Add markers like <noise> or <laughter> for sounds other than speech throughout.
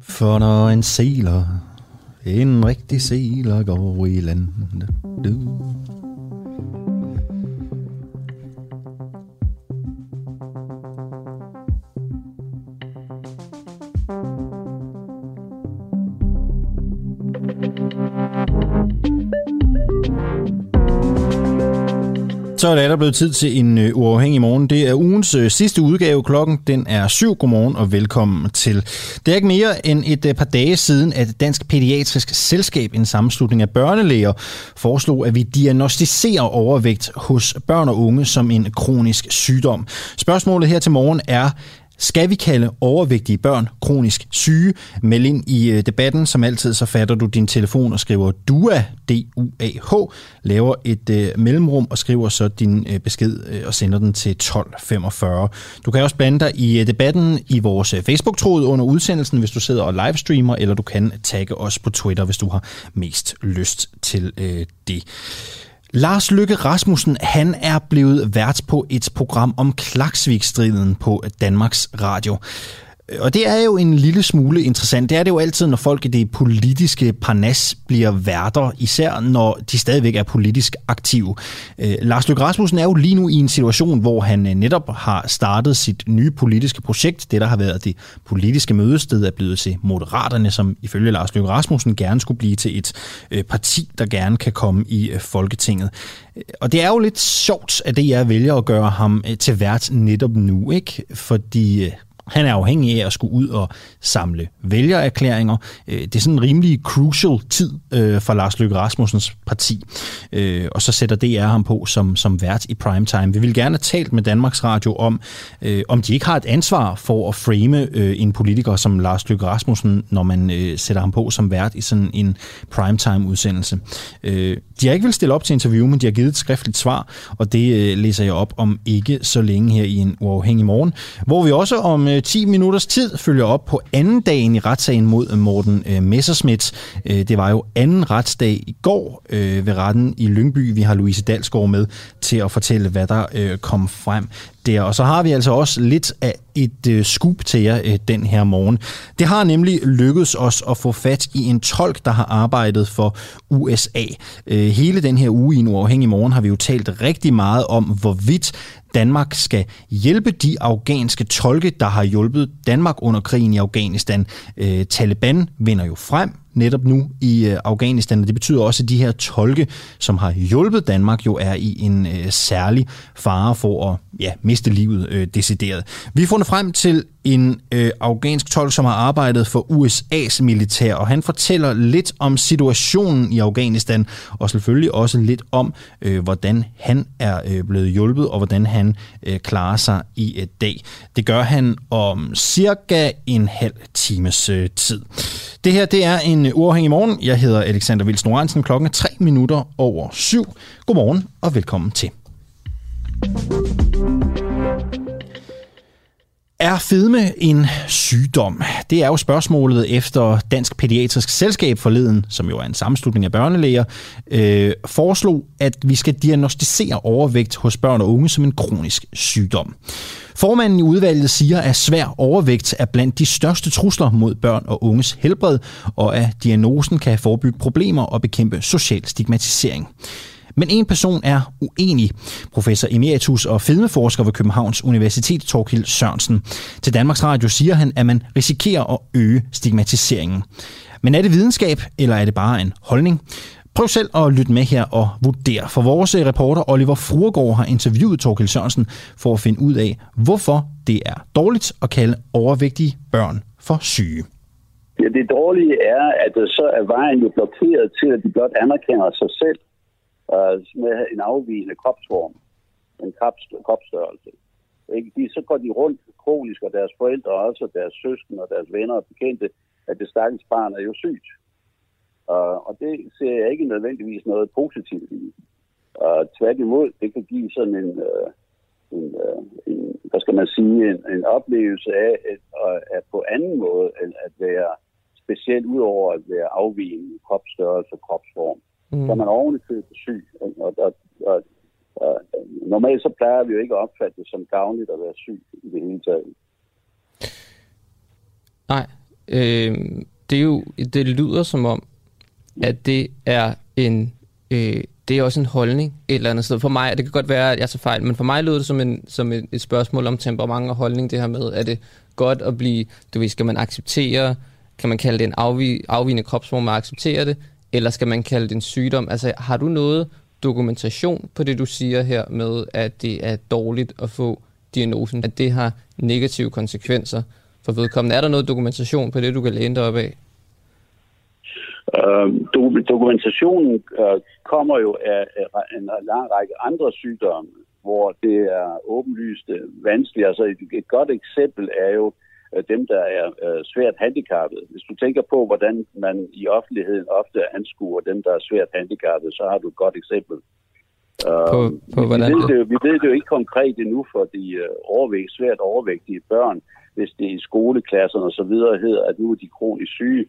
For når en seler, en rigtig seler går i land. Du. Så er det der blevet tid til en øh, uafhængig morgen. Det er ugens øh, sidste udgave. Klokken den er syv. Godmorgen og velkommen til. Det er ikke mere end et øh, par dage siden, at Dansk Pædiatrisk Selskab, en sammenslutning af børnelæger, foreslog, at vi diagnostiserer overvægt hos børn og unge som en kronisk sygdom. Spørgsmålet her til morgen er, skal vi kalde overvægtige børn kronisk syge? Meld ind i øh, debatten. Som altid, så fatter du din telefon og skriver DUA, D-U-A-H, laver et øh, mellemrum og skriver så din øh, besked øh, og sender den til 1245. Du kan også blande dig i øh, debatten i vores øh, Facebook-tråd under udsendelsen, hvis du sidder og livestreamer, eller du kan tagge os på Twitter, hvis du har mest lyst til øh, det. Lars Lykke Rasmussen, han er blevet vært på et program om Klaksvikstriden på Danmarks Radio. Øh, og det er jo en lille smule interessant. Det er det jo altid, når folk i det politiske parnas bliver værter, især når de stadigvæk er politisk aktive. Øh, Lars Løkke Rasmussen er jo lige nu i en situation, hvor han øh, netop har startet sit nye politiske projekt. Det, der har været det politiske mødested, er blevet til Moderaterne, som ifølge Lars Løkke Rasmussen gerne skulle blive til et øh, parti, der gerne kan komme i øh, Folketinget. Øh, og det er jo lidt sjovt, at det jeg vælger at gøre ham øh, til vært netop nu, ikke? Fordi øh, han er afhængig af at skulle ud og samle vælgererklæringer. Øh, det er sådan en rimelig crucial tid øh, for Lars Løkke Rasmussens parti. Øh, og så sætter DR ham på som, som vært i primetime. Vi vil gerne have talt med Danmarks Radio om, om de ikke har et ansvar for at frame en politiker som Lars Løkke Rasmussen, når man sætter ham på som vært i sådan en primetime-udsendelse. De har ikke vil stille op til interview, men de har givet et skriftligt svar, og det læser jeg op om ikke så længe her i en uafhængig morgen, hvor vi også om Øh, 10 minutters tid følger op på anden dagen i retssagen mod Morten øh, Messerschmidt. Øh, det var jo anden retsdag i går øh, ved retten i Lyngby. Vi har Louise Dalsgaard med til at fortælle, hvad der øh, kom frem der. Og så har vi altså også lidt af et øh, scoop til jer øh, den her morgen. Det har nemlig lykkedes os at få fat i en tolk, der har arbejdet for USA. Øh, hele den her uge i en uafhængig morgen har vi jo talt rigtig meget om, hvorvidt Danmark skal hjælpe de afghanske tolke, der har hjulpet Danmark under krigen i Afghanistan. Øh, Taliban vinder jo frem netop nu i øh, Afghanistan, og det betyder også, at de her tolke, som har hjulpet Danmark, jo er i en øh, særlig fare for at ja, miste livet øh, decideret. Vi har fundet frem til en øh, afghansk tolk, som har arbejdet for USA's militær, og han fortæller lidt om situationen i Afghanistan, og selvfølgelig også lidt om, øh, hvordan han er øh, blevet hjulpet, og hvordan han øh, klarer sig i et dag. Det gør han om cirka en halv times øh, tid. Det her, det er en øh, uafhængig morgen. Jeg hedder Alexander Vils Norensen. Klokken er 3 minutter over syv. Godmorgen og velkommen til. Er fedme en sygdom? Det er jo spørgsmålet efter Dansk Pædiatrisk Selskab forleden, som jo er en sammenslutning af børnelæger, øh, foreslog, at vi skal diagnostisere overvægt hos børn og unge som en kronisk sygdom. Formanden i udvalget siger, at svær overvægt er blandt de største trusler mod børn og unges helbred, og at diagnosen kan forebygge problemer og bekæmpe social stigmatisering. Men en person er uenig. Professor emeritus og fedmeforsker ved Københavns Universitet, Torkild Sørensen. Til Danmarks Radio siger han, at man risikerer at øge stigmatiseringen. Men er det videnskab, eller er det bare en holdning? Prøv selv at lytte med her og vurdere. For vores eh, reporter Oliver Fruergaard har interviewet Torkild Sørensen for at finde ud af, hvorfor det er dårligt at kalde overvægtige børn for syge. Ja, det dårlige er, at så er vejen jo blokeret til, at de blot anerkender sig selv øh, med en afvigende kropsform, en krops, kropsstørrelse. Ikke? De, så går de rundt kronisk, og deres forældre og også deres søskende og deres venner og bekendte, at det stakkels barn er jo sygt. Uh, og det ser jeg ikke nødvendigvis noget positivt i. Uh, tværtimod, det kan give sådan en, uh, en, uh, en hvad skal man sige, en, en oplevelse af at, at, at på anden måde end at være specielt ud over at være afvigende kropsstørrelse og kropsform. Mm. Så er man oven i købet syg. Og, og, og, og, og, normalt så plejer vi jo ikke at opfatte det som gavnligt at være syg i det hele taget. øh, det, er jo, det lyder som om, at det er en øh, det er også en holdning et eller andet sted. For mig, det kan godt være, at jeg tager fejl, men for mig lyder det som, en, som et, et spørgsmål om temperament og holdning, det her med, er det godt at blive, du ved, skal man acceptere, kan man kalde det en afvi, afvigende kropsform man acceptere det, eller skal man kalde det en sygdom? Altså, har du noget dokumentation på det, du siger her med, at det er dårligt at få diagnosen, at det har negative konsekvenser for vedkommende? Er der noget dokumentation på det, du kan læne dig op af? Øh, dokumentationen øh, kommer jo af, af en lang række andre sygdomme, hvor det er åbenlyst øh, vanskeligt. Altså et, et godt eksempel er jo øh, dem, der er øh, svært handicappede. Hvis du tænker på, hvordan man i offentligheden ofte anskuer dem, der er svært handicappede, så har du et godt eksempel. På, på vi, ved det, vi ved det jo ikke konkret endnu for de overvægt, svært overvægtige børn, hvis det i skoleklasserne og så videre hedder, at nu er de kronisk syge.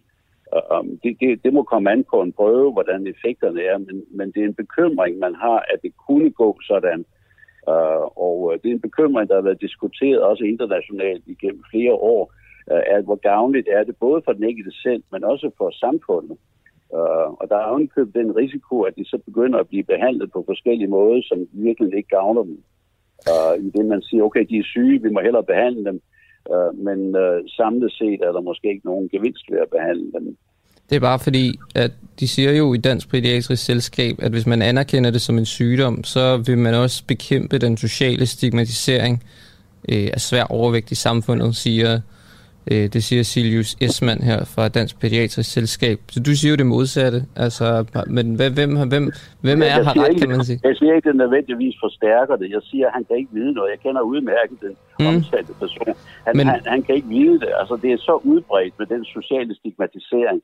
Um, det, det, det må komme an på en prøve, hvordan effekterne er, men, men det er en bekymring, man har, at det kunne gå sådan. Uh, og øh, det er en bekymring, der har været diskuteret også internationalt igennem flere år, uh, at hvor gavnligt er det både for den enkelte selv, men også for samfundet. Uh, og der er jo den risiko, at de så begynder at blive behandlet på forskellige måder, som virkelig ikke gavner dem. Uh, I det man siger, okay, de er syge, vi må hellere behandle dem, men samlet set er der måske ikke nogen gevinst ved at behandle dem. Det er bare fordi, at de siger jo i Dansk Pædiatrisk Selskab, at hvis man anerkender det som en sygdom, så vil man også bekæmpe den sociale stigmatisering øh, af svær overvægt i samfundet, siger Øh, det siger Silius Esman her fra Dansk Pædiatrisk Selskab. Så du siger jo det modsatte. Altså, men hvem, hvem, hvem, hvem er har ret, kan man sige? Jeg siger ikke, at det nødvendigvis forstærker det. Jeg siger, at han kan ikke vide noget. Jeg kender udmærket den mm. omtalte person. Han, men, han, han kan ikke vide det. Altså, det er så udbredt med den sociale stigmatisering,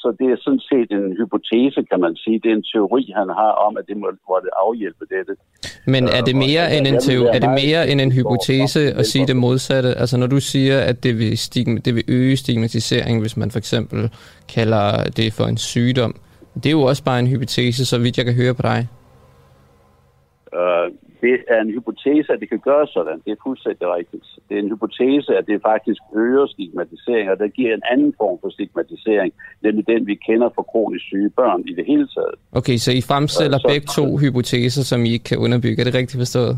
så det er sådan set en hypotese, kan man sige. Det er en teori, han har om, at det må, det afhjælpe dette. Men er det mere, uh, end, en teori, er det mere end en hypotese at sige det modsatte? Altså når du siger, at det vil, stigma, det vil øge stigmatisering, hvis man for eksempel kalder det for en sygdom, det er jo også bare en hypotese, så vidt jeg kan høre på dig. Uh, det er en hypotese, at det kan gøre sådan. Det er fuldstændig rigtigt. Det er en hypotese, at det faktisk øger stigmatisering, og det giver en anden form for stigmatisering, nemlig den, vi kender for kronisk syge børn i det hele taget. Okay, så I fremstiller så, begge to hypoteser, som I ikke kan underbygge. Er det rigtigt forstået?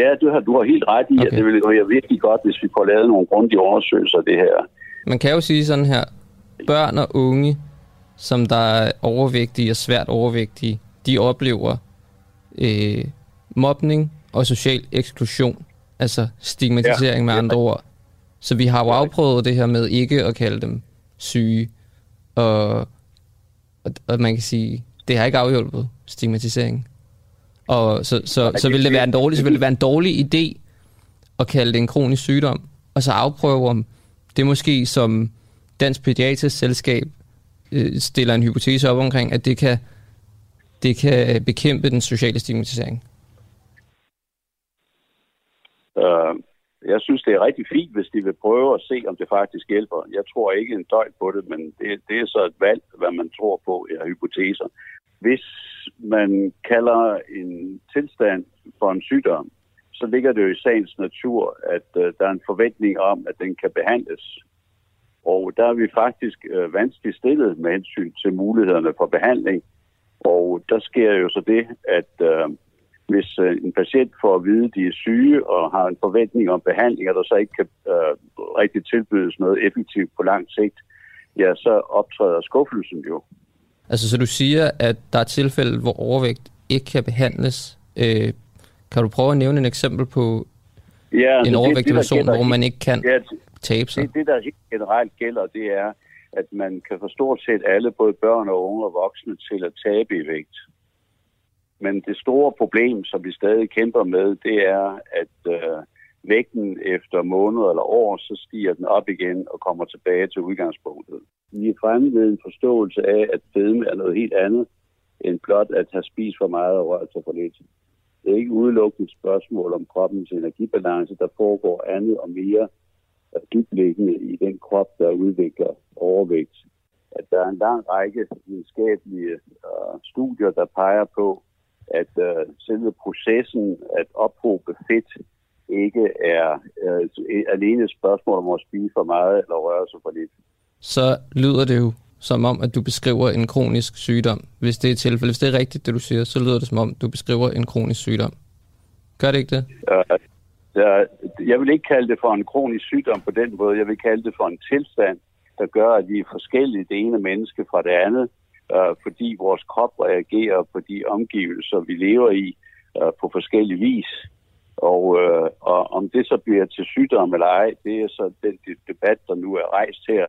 Ja, du har, du har helt ret i, okay. at det ville være virkelig godt, hvis vi får lavet nogle grundige undersøgelser af det her. Man kan jo sige sådan her, børn og unge, som der er overvægtige og svært overvægtige, de oplever øh, mobning og social eksklusion. Altså stigmatisering ja, med andre ja. ord. Så vi har jo afprøvet det her med ikke at kalde dem syge. Og, og, og man kan sige, det har ikke afhjulpet stigmatisering. Og så, så, så, vil det være en dårlig, så vil det være en dårlig idé at kalde det en kronisk sygdom, og så afprøve om det måske som Dansk Pædiatrisk Selskab øh, stiller en hypotese op omkring, at det kan, det kan bekæmpe den sociale stigmatisering. Uh, jeg synes, det er rigtig fint, hvis de vil prøve at se, om det faktisk hjælper. Jeg tror ikke en døj på det, men det, det er så et valg, hvad man tror på i hypoteser. Hvis man kalder en tilstand for en sygdom, så ligger det jo i sagens natur, at uh, der er en forventning om, at den kan behandles. Og der er vi faktisk uh, vanskeligt stillet med hensyn til mulighederne for behandling. Og der sker jo så det, at uh, hvis øh, en patient får at vide, at de er syge og har en forventning om behandling, og der så ikke kan øh, rigtig tilbydes noget effektivt på lang sigt, ja, så optræder skuffelsen jo. Altså, så du siger, at der er tilfælde, hvor overvægt ikke kan behandles. Øh, kan du prøve at nævne et eksempel på ja, altså en overvægtig person, hvor man ikke kan ja, tabe sig? Det, det, der helt generelt gælder, det er, at man kan få stort set alle, både børn og unge og voksne, til at tabe i vægt. Men det store problem, som vi stadig kæmper med, det er, at øh, vægten efter måneder eller år, så stiger den op igen og kommer tilbage til udgangspunktet. Vi er fremme ved en forståelse af, at fedme er noget helt andet, end blot at have spist for meget og rørt sig for lidt. Det er ikke udelukkende et spørgsmål om kroppens energibalance, der foregår andet og mere dybliggende i den krop, der udvikler overvægt. At der er en lang række videnskabelige øh, studier, der peger på, at øh, selve processen at ophobe fedt ikke er øh, alene et spørgsmål om at spise for meget eller røre sig for lidt. Så lyder det jo som om, at du beskriver en kronisk sygdom. Hvis det er tilfælde, hvis det er rigtigt, det du siger, så lyder det som om, du beskriver en kronisk sygdom. Gør det ikke det? Øh, jeg vil ikke kalde det for en kronisk sygdom på den måde. Jeg vil kalde det for en tilstand, der gør, at vi er forskellige det ene menneske fra det andet, øh, fordi vores krop reagerer på de omgivelser, vi lever i øh, på forskellige vis. Og, øh, og om det så bliver til sygdom eller ej, det er så den debat, der nu er rejst her.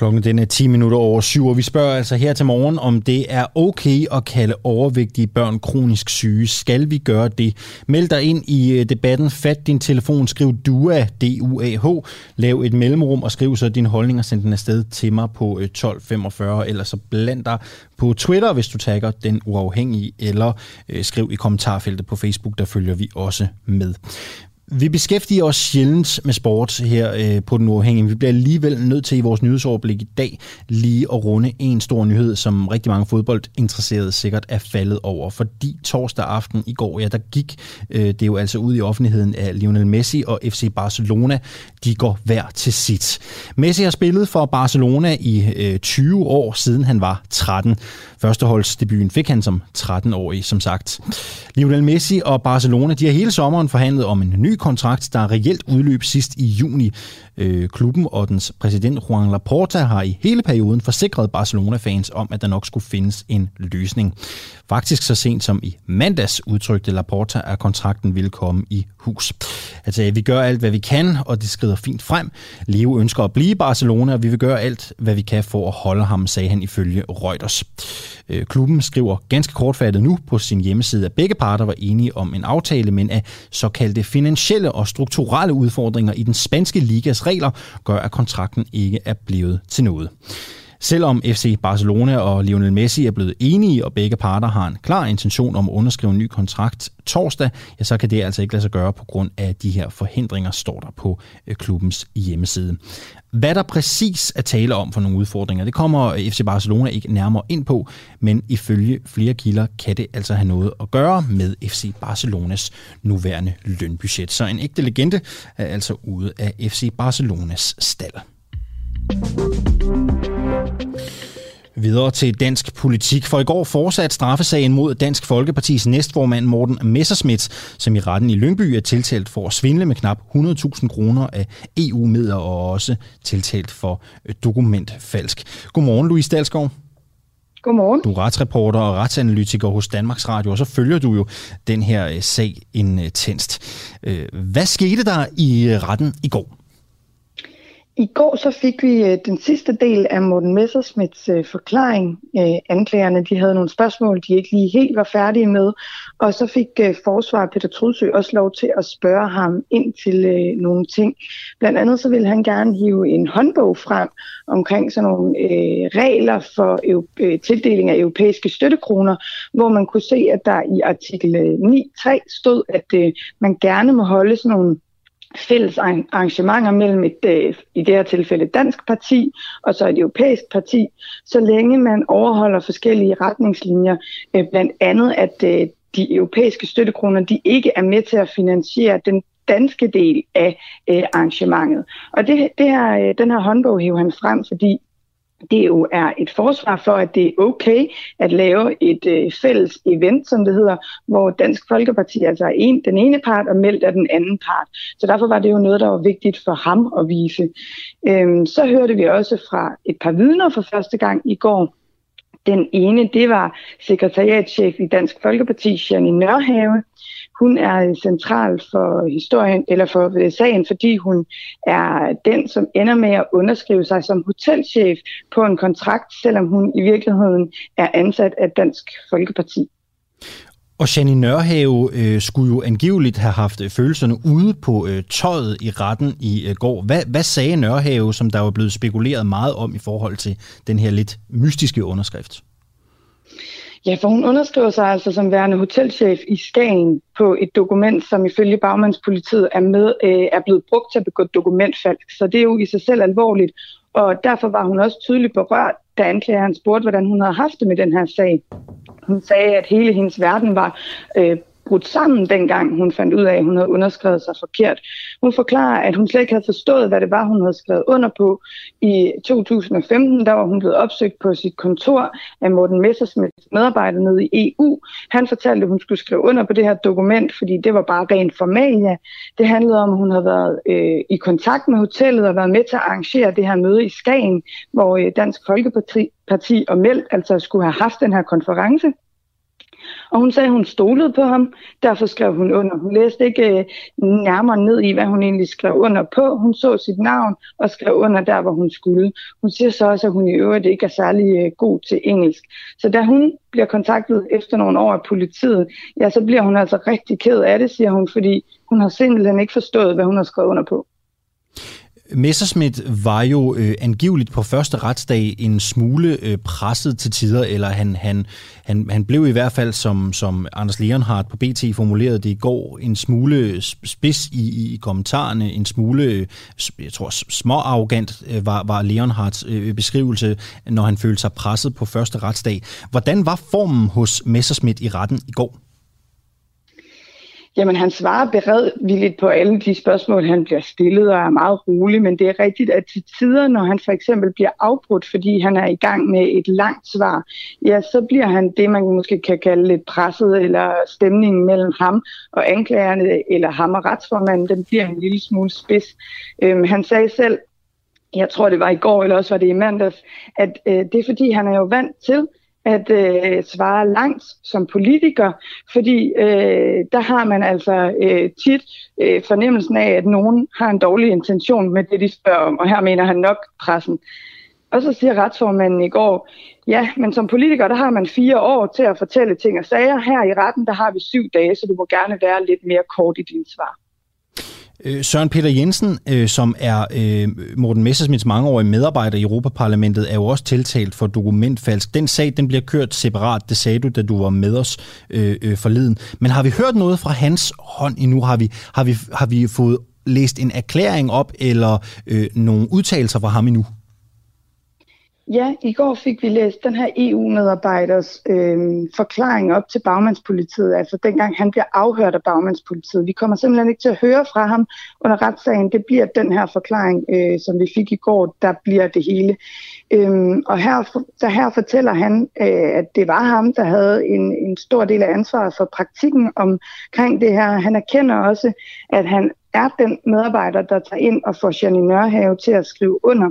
Klokken den er 10 minutter over syv, og vi spørger altså her til morgen, om det er okay at kalde overvægtige børn kronisk syge. Skal vi gøre det? Meld dig ind i øh, debatten. Fat din telefon, skriv DUA, D-U-A-H. Lav et mellemrum og skriv så din holdning og send den afsted til mig på øh, 1245. Eller så bland dig på Twitter, hvis du tagger den uafhængige, eller øh, skriv i kommentarfeltet på Facebook, der følger vi også med. Vi beskæftiger os sjældent med sport her øh, på Den Uafhængige. Vi bliver alligevel nødt til i vores nyhedsoverblik i dag lige at runde en stor nyhed, som rigtig mange fodboldinteresserede sikkert er faldet over. Fordi torsdag aften i går, ja, der gik øh, det jo altså ud i offentligheden af Lionel Messi og FC Barcelona. De går hver til sit. Messi har spillet for Barcelona i øh, 20 år, siden han var 13. Førsteholdsdebuten fik han som 13-årig, som sagt. Lionel Messi og Barcelona, de har hele sommeren forhandlet om en ny kontrakt, der reelt udløb sidst i juni. Øh, klubben og dens præsident Juan Laporta har i hele perioden forsikret Barcelona-fans om, at der nok skulle findes en løsning. Faktisk så sent som i mandags udtrykte Laporta, at kontrakten ville komme i hus. Altså, vi gør alt, hvad vi kan, og det skrider fint frem. Leo ønsker at blive i Barcelona, og vi vil gøre alt, hvad vi kan for at holde ham, sagde han ifølge Reuters. Øh, klubben skriver ganske kortfattet nu på sin hjemmeside, at begge parter var enige om en aftale, men at såkaldte finansielle og strukturelle udfordringer i den spanske ligas regler gør, at kontrakten ikke er blevet til noget. Selvom FC Barcelona og Lionel Messi er blevet enige, og begge parter har en klar intention om at underskrive en ny kontrakt torsdag, ja, så kan det altså ikke lade sig gøre på grund af de her forhindringer, står der på øh, klubbens hjemmeside. Hvad der præcis er tale om for nogle udfordringer, det kommer øh, FC Barcelona ikke nærmere ind på, men ifølge flere kilder kan det altså have noget at gøre med FC Barcelonas nuværende lønbudget. Så en ægte legende er altså ude af FC Barcelonas stald. Videre til dansk politik, for i går fortsat straffesagen mod Dansk Folkepartis næstformand Morten Messerschmidt, som i retten i Lyngby er tiltalt for at svindle med knap 100.000 kroner af EU-midler og også tiltalt for dokumentfalsk. Godmorgen, Louise Dalsgaard. Godmorgen. Du er retsreporter og retsanalytiker hos Danmarks Radio, og så følger du jo den her øh, sag intenst. Øh, hvad skete der i øh, retten i går? I går så fik vi øh, den sidste del af Morten Messersmiths øh, forklaring. Øh, anklagerne de havde nogle spørgsmål, de ikke lige helt var færdige med. Og så fik forsvar Peter Trudsø også lov til at spørge ham ind til nogle ting. Blandt andet så ville han gerne hive en håndbog frem omkring sådan nogle regler for tildeling af europæiske støttekroner, hvor man kunne se, at der i artikel 9.3 stod, at man gerne må holde sådan nogle fælles arrangementer mellem et, øh, i det her tilfælde et dansk parti og så et europæisk parti, så længe man overholder forskellige retningslinjer, øh, blandt andet at øh, de europæiske støttekroner, de ikke er med til at finansiere den danske del af arrangementet. Og det, det her, den her håndbog hæver han frem, fordi det jo er et forsvar for, at det er okay at lave et øh, fælles event, som det hedder, hvor Dansk Folkeparti altså er en, den ene part og meldt af den anden part. Så derfor var det jo noget, der var vigtigt for ham at vise. Øhm, så hørte vi også fra et par vidner for første gang i går, den ene, det var sekretariatchef i Dansk Folkeparti, Janine Nørhave. Hun er central for historien eller for øh, sagen, fordi hun er den, som ender med at underskrive sig som hotelchef på en kontrakt, selvom hun i virkeligheden er ansat af Dansk Folkeparti. Og Janine Nørhave øh, skulle jo angiveligt have haft øh, følelserne ude på øh, tøjet i retten i øh, går. Hvad, hvad sagde Nørhave, som der var blevet spekuleret meget om i forhold til den her lidt mystiske underskrift? Ja, for hun underskriver sig altså som værende hotelchef i Skagen på et dokument, som ifølge bagmandspolitiet er, med, øh, er blevet brugt til at begå dokumentfalsk. Så det er jo i sig selv alvorligt, og derfor var hun også tydeligt berørt, da anklageren spurgte, hvordan hun havde haft det med den her sag. Hun sagde, at hele hendes verden var øh, brudt sammen dengang, hun fandt ud af, at hun havde underskrevet sig forkert. Hun forklarer, at hun slet ikke havde forstået, hvad det var, hun havde skrevet under på. I 2015, der var hun blevet opsøgt på sit kontor af Morten Messersmiths medarbejder nede i EU. Han fortalte, at hun skulle skrive under på det her dokument, fordi det var bare rent formalia. Det handlede om, at hun havde været øh, i kontakt med hotellet og været med til at arrangere det her møde i Skagen, hvor øh, Dansk Folkeparti parti og Meldt altså skulle have haft den her konference. Og hun sagde, at hun stolede på ham, derfor skrev hun under. Hun læste ikke øh, nærmere ned i, hvad hun egentlig skrev under på. Hun så sit navn og skrev under der, hvor hun skulle. Hun siger så også, at hun i øvrigt ikke er særlig øh, god til engelsk. Så da hun bliver kontaktet efter nogle år af politiet, ja, så bliver hun altså rigtig ked af det, siger hun, fordi hun har simpelthen ikke forstået, hvad hun har skrevet under på. Messerschmidt var jo øh, angiveligt på første retsdag en smule øh, presset til tider, eller han, han, han, han blev i hvert fald, som, som Anders Leonhardt på BT formulerede det i går, en smule øh, spids i, i kommentarerne, en smule, øh, jeg tror, småarrogant øh, var, var Leonhardts øh, beskrivelse, når han følte sig presset på første retsdag. Hvordan var formen hos Messerschmidt i retten i går? Jamen, han svarer beredvilligt på alle de spørgsmål, han bliver stillet, og er meget rolig, men det er rigtigt, at til tider, når han for eksempel bliver afbrudt, fordi han er i gang med et langt svar, ja, så bliver han det, man måske kan kalde lidt presset, eller stemningen mellem ham og anklagerne, eller ham og retsformanden, den bliver en lille smule spids. Øhm, han sagde selv, jeg tror det var i går, eller også var det i mandags, at øh, det er fordi, han er jo vant til, at øh, svare langt som politiker, fordi øh, der har man altså øh, tit øh, fornemmelsen af, at nogen har en dårlig intention med det, de spørger om, og her mener han nok pressen. Og så siger retsformanden i går, ja, men som politiker, der har man fire år til at fortælle ting og sager. Her i retten, der har vi syv dage, så du må gerne være lidt mere kort i din svar. Øh, Søren Peter Jensen, øh, som er øh, Morten Messersmiths mangeårige medarbejder i Europaparlamentet, er jo også tiltalt for dokumentfalsk. Den sag, den bliver kørt separat, det sagde du, da du var med os forleden. Men har vi hørt noget fra hans hånd endnu? Har vi, har vi, har vi fået læst en erklæring op, eller øh, nogle udtalelser fra ham endnu? Ja, i går fik vi læst den her EU-medarbejders øh, forklaring op til bagmandspolitiet, altså dengang han bliver afhørt af bagmandspolitiet. Vi kommer simpelthen ikke til at høre fra ham under retssagen. Det bliver den her forklaring, øh, som vi fik i går, der bliver det hele. Øhm, og her, der her fortæller han, øh, at det var ham, der havde en, en stor del af ansvaret for praktikken omkring det her. Han erkender også, at han er den medarbejder, der tager ind og får Janine Nørhave til at skrive under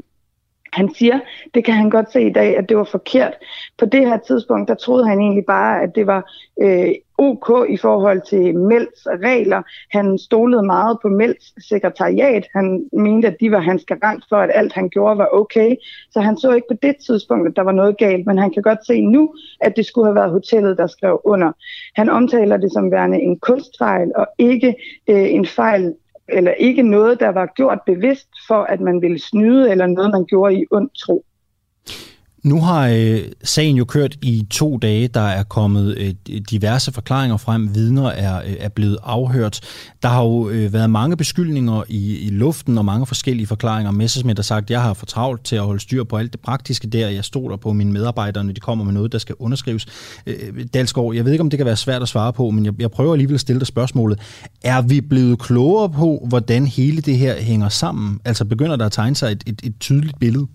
han siger, det kan han godt se i dag, at det var forkert. På det her tidspunkt, der troede han egentlig bare, at det var øh, ok i forhold til Melds regler. Han stolede meget på Melds sekretariat. Han mente, at de var hans garant for, at alt han gjorde var okay. Så han så ikke på det tidspunkt, at der var noget galt, men han kan godt se nu, at det skulle have været hotellet, der skrev under. Han omtaler det som værende en kunstfejl og ikke øh, en fejl eller ikke noget, der var gjort bevidst for, at man ville snyde, eller noget, man gjorde i ond tro. Nu har øh, sagen jo kørt i to dage. Der er kommet øh, diverse forklaringer frem. Vidner er, øh, er blevet afhørt. Der har jo øh, været mange beskyldninger i, i luften og mange forskellige forklaringer. Messersmith har sagt, at jeg har for travlt til at holde styr på alt det praktiske der. Jeg stoler på mine medarbejdere, når de kommer med noget, der skal underskrives. Øh, Dalsgaard, jeg ved ikke, om det kan være svært at svare på, men jeg, jeg prøver alligevel at stille dig spørgsmålet. Er vi blevet klogere på, hvordan hele det her hænger sammen? Altså begynder der at tegne sig et, et, et tydeligt billede?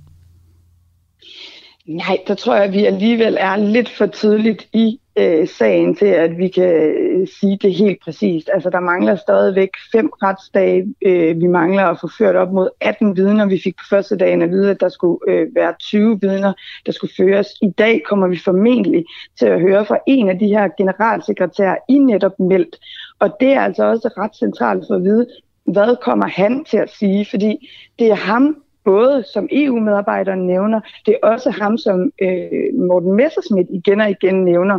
Nej, der tror jeg, at vi alligevel er lidt for tidligt i øh, sagen til, at vi kan øh, sige det helt præcist. Altså, der mangler stadigvæk fem retsdage. Øh, vi mangler at få ført op mod 18 vidner. Vi fik på første dagen at vide, at der skulle øh, være 20 vidner, der skulle føres. I dag kommer vi formentlig til at høre fra en af de her generalsekretærer i netop meldt. Og det er altså også ret centralt for at vide, hvad kommer han til at sige? Fordi det er ham, både som EU-medarbejderen nævner, det er også ham, som øh, Morten Messerschmidt igen og igen nævner,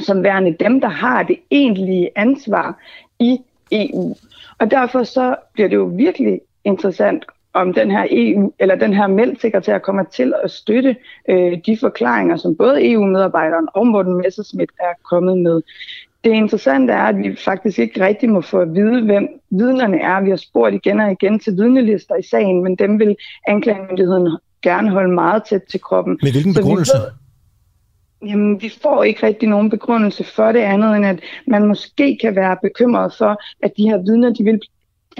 som værende dem, der har det egentlige ansvar i EU. Og derfor så bliver det jo virkelig interessant, om den her EU eller den her meldsekretær kommer til at støtte øh, de forklaringer, som både EU-medarbejderen og Morten Messerschmidt er kommet med. Det interessante er, at vi faktisk ikke rigtig må få at vide, hvem vidnerne er. Vi har spurgt igen og igen til vidnelister i sagen, men dem vil anklagemyndigheden gerne holde meget tæt til kroppen. Med hvilken begrundelse? Så Jamen, vi får ikke rigtig nogen begrundelse for det andet, end at man måske kan være bekymret for, at de her vidner, de vil,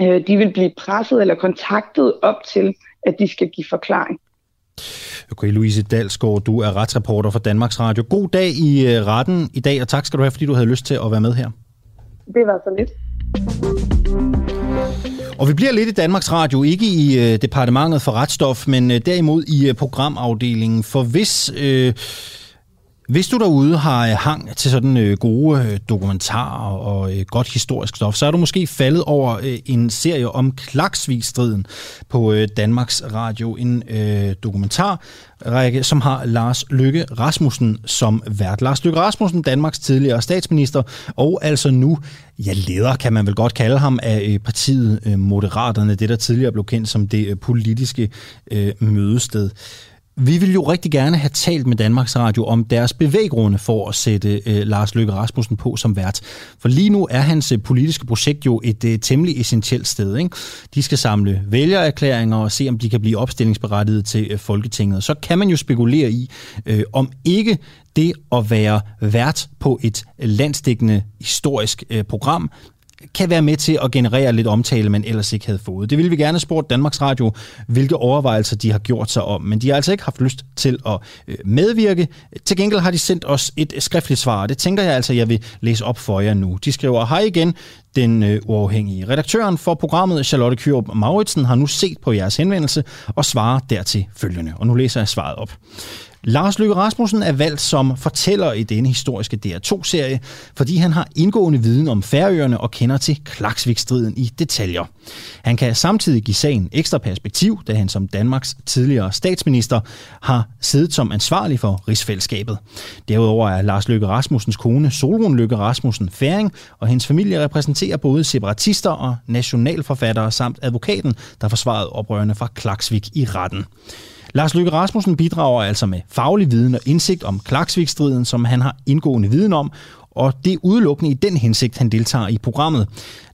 øh, de vil blive presset eller kontaktet op til, at de skal give forklaring. Okay, Louise Dalsgaard, du er retsreporter for Danmarks Radio. God dag i øh, retten i dag, og tak skal du have, fordi du havde lyst til at være med her. Det var så lidt. Og vi bliver lidt i Danmarks Radio, ikke i øh, departementet for retsstof, men øh, derimod i øh, programafdelingen. For hvis... Øh, hvis du derude har øh, hang til sådan øh, gode øh, dokumentarer og godt historisk stof, så er du måske faldet over en serie om Klaksvig-striden på Danmarks Radio. En dokumentarrække, som har Lars Lykke Rasmussen som vært. Lars Lykke Rasmussen, Danmarks tidligere statsminister, og altså nu, ja, leder kan man vel godt kalde ham, af partiet Moderaterne, det der tidligere blev kendt som det politiske mødested. Vi vil jo rigtig gerne have talt med Danmarks Radio om deres bevæggrunde for at sætte øh, Lars Løkke Rasmussen på som vært. For lige nu er hans øh, politiske projekt jo et øh, temmelig essentielt sted. Ikke? De skal samle vælgererklæringer og se, om de kan blive opstillingsberettiget til øh, Folketinget. Så kan man jo spekulere i, øh, om ikke det at være vært på et øh, landsdækkende historisk øh, program kan være med til at generere lidt omtale, man ellers ikke havde fået. Det ville vi gerne spørge Danmarks Radio, hvilke overvejelser de har gjort sig om, men de har altså ikke haft lyst til at øh, medvirke. Til gengæld har de sendt os et øh, skriftligt svar, og det tænker jeg altså, jeg vil læse op for jer nu. De skriver, hej igen, den øh, uafhængige. Redaktøren for programmet, Charlotte Kyrup Mauritsen, har nu set på jeres henvendelse og svarer dertil følgende. Og nu læser jeg svaret op. Lars Løkke Rasmussen er valgt som fortæller i denne historiske DR2-serie, fordi han har indgående viden om Færøerne og kender til Klaksvik-striden i detaljer. Han kan samtidig give sagen ekstra perspektiv, da han som Danmarks tidligere statsminister har siddet som ansvarlig for rigsfællesskabet. Derudover er Lars Løkke Rasmussens kone Solrun Løkke Rasmussen færing, og hendes familie repræsenterer både separatister og nationalforfattere samt advokaten, der forsvarede oprørende fra Klaksvik i retten. Lars Løkke Rasmussen bidrager altså med faglig viden og indsigt om Klaksvik-striden, som han har indgående viden om, og det er udelukkende i den hensigt, han deltager i programmet.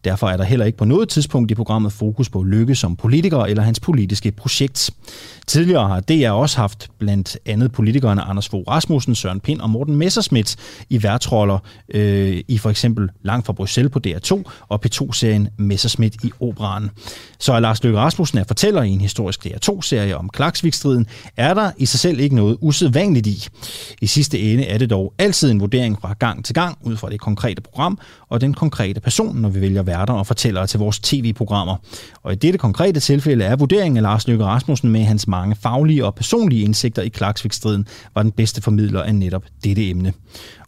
Derfor er der heller ikke på noget tidspunkt i programmet fokus på Lykke som politiker eller hans politiske projekt. Tidligere har DR også haft blandt andet politikerne Anders Fogh Rasmussen, Søren Pind og Morten Messerschmidt i værtroller øh, i for eksempel Langt fra Bruxelles på DR2 og P2-serien Messerschmidt i Operan. Så er Lars Løkke Rasmussen er fortæller i en historisk DR2-serie om Klaksvikstriden, er der i sig selv ikke noget usædvanligt i. I sidste ende er det dog altid en vurdering fra gang til gang ud fra det konkrete program og den konkrete person, når vi vælger værter og fortællere til vores tv-programmer. Og i dette konkrete tilfælde er vurderingen af Lars Løkke Rasmussen med hans mange faglige og personlige indsigter i Klaksvik-striden var den bedste formidler af netop dette emne.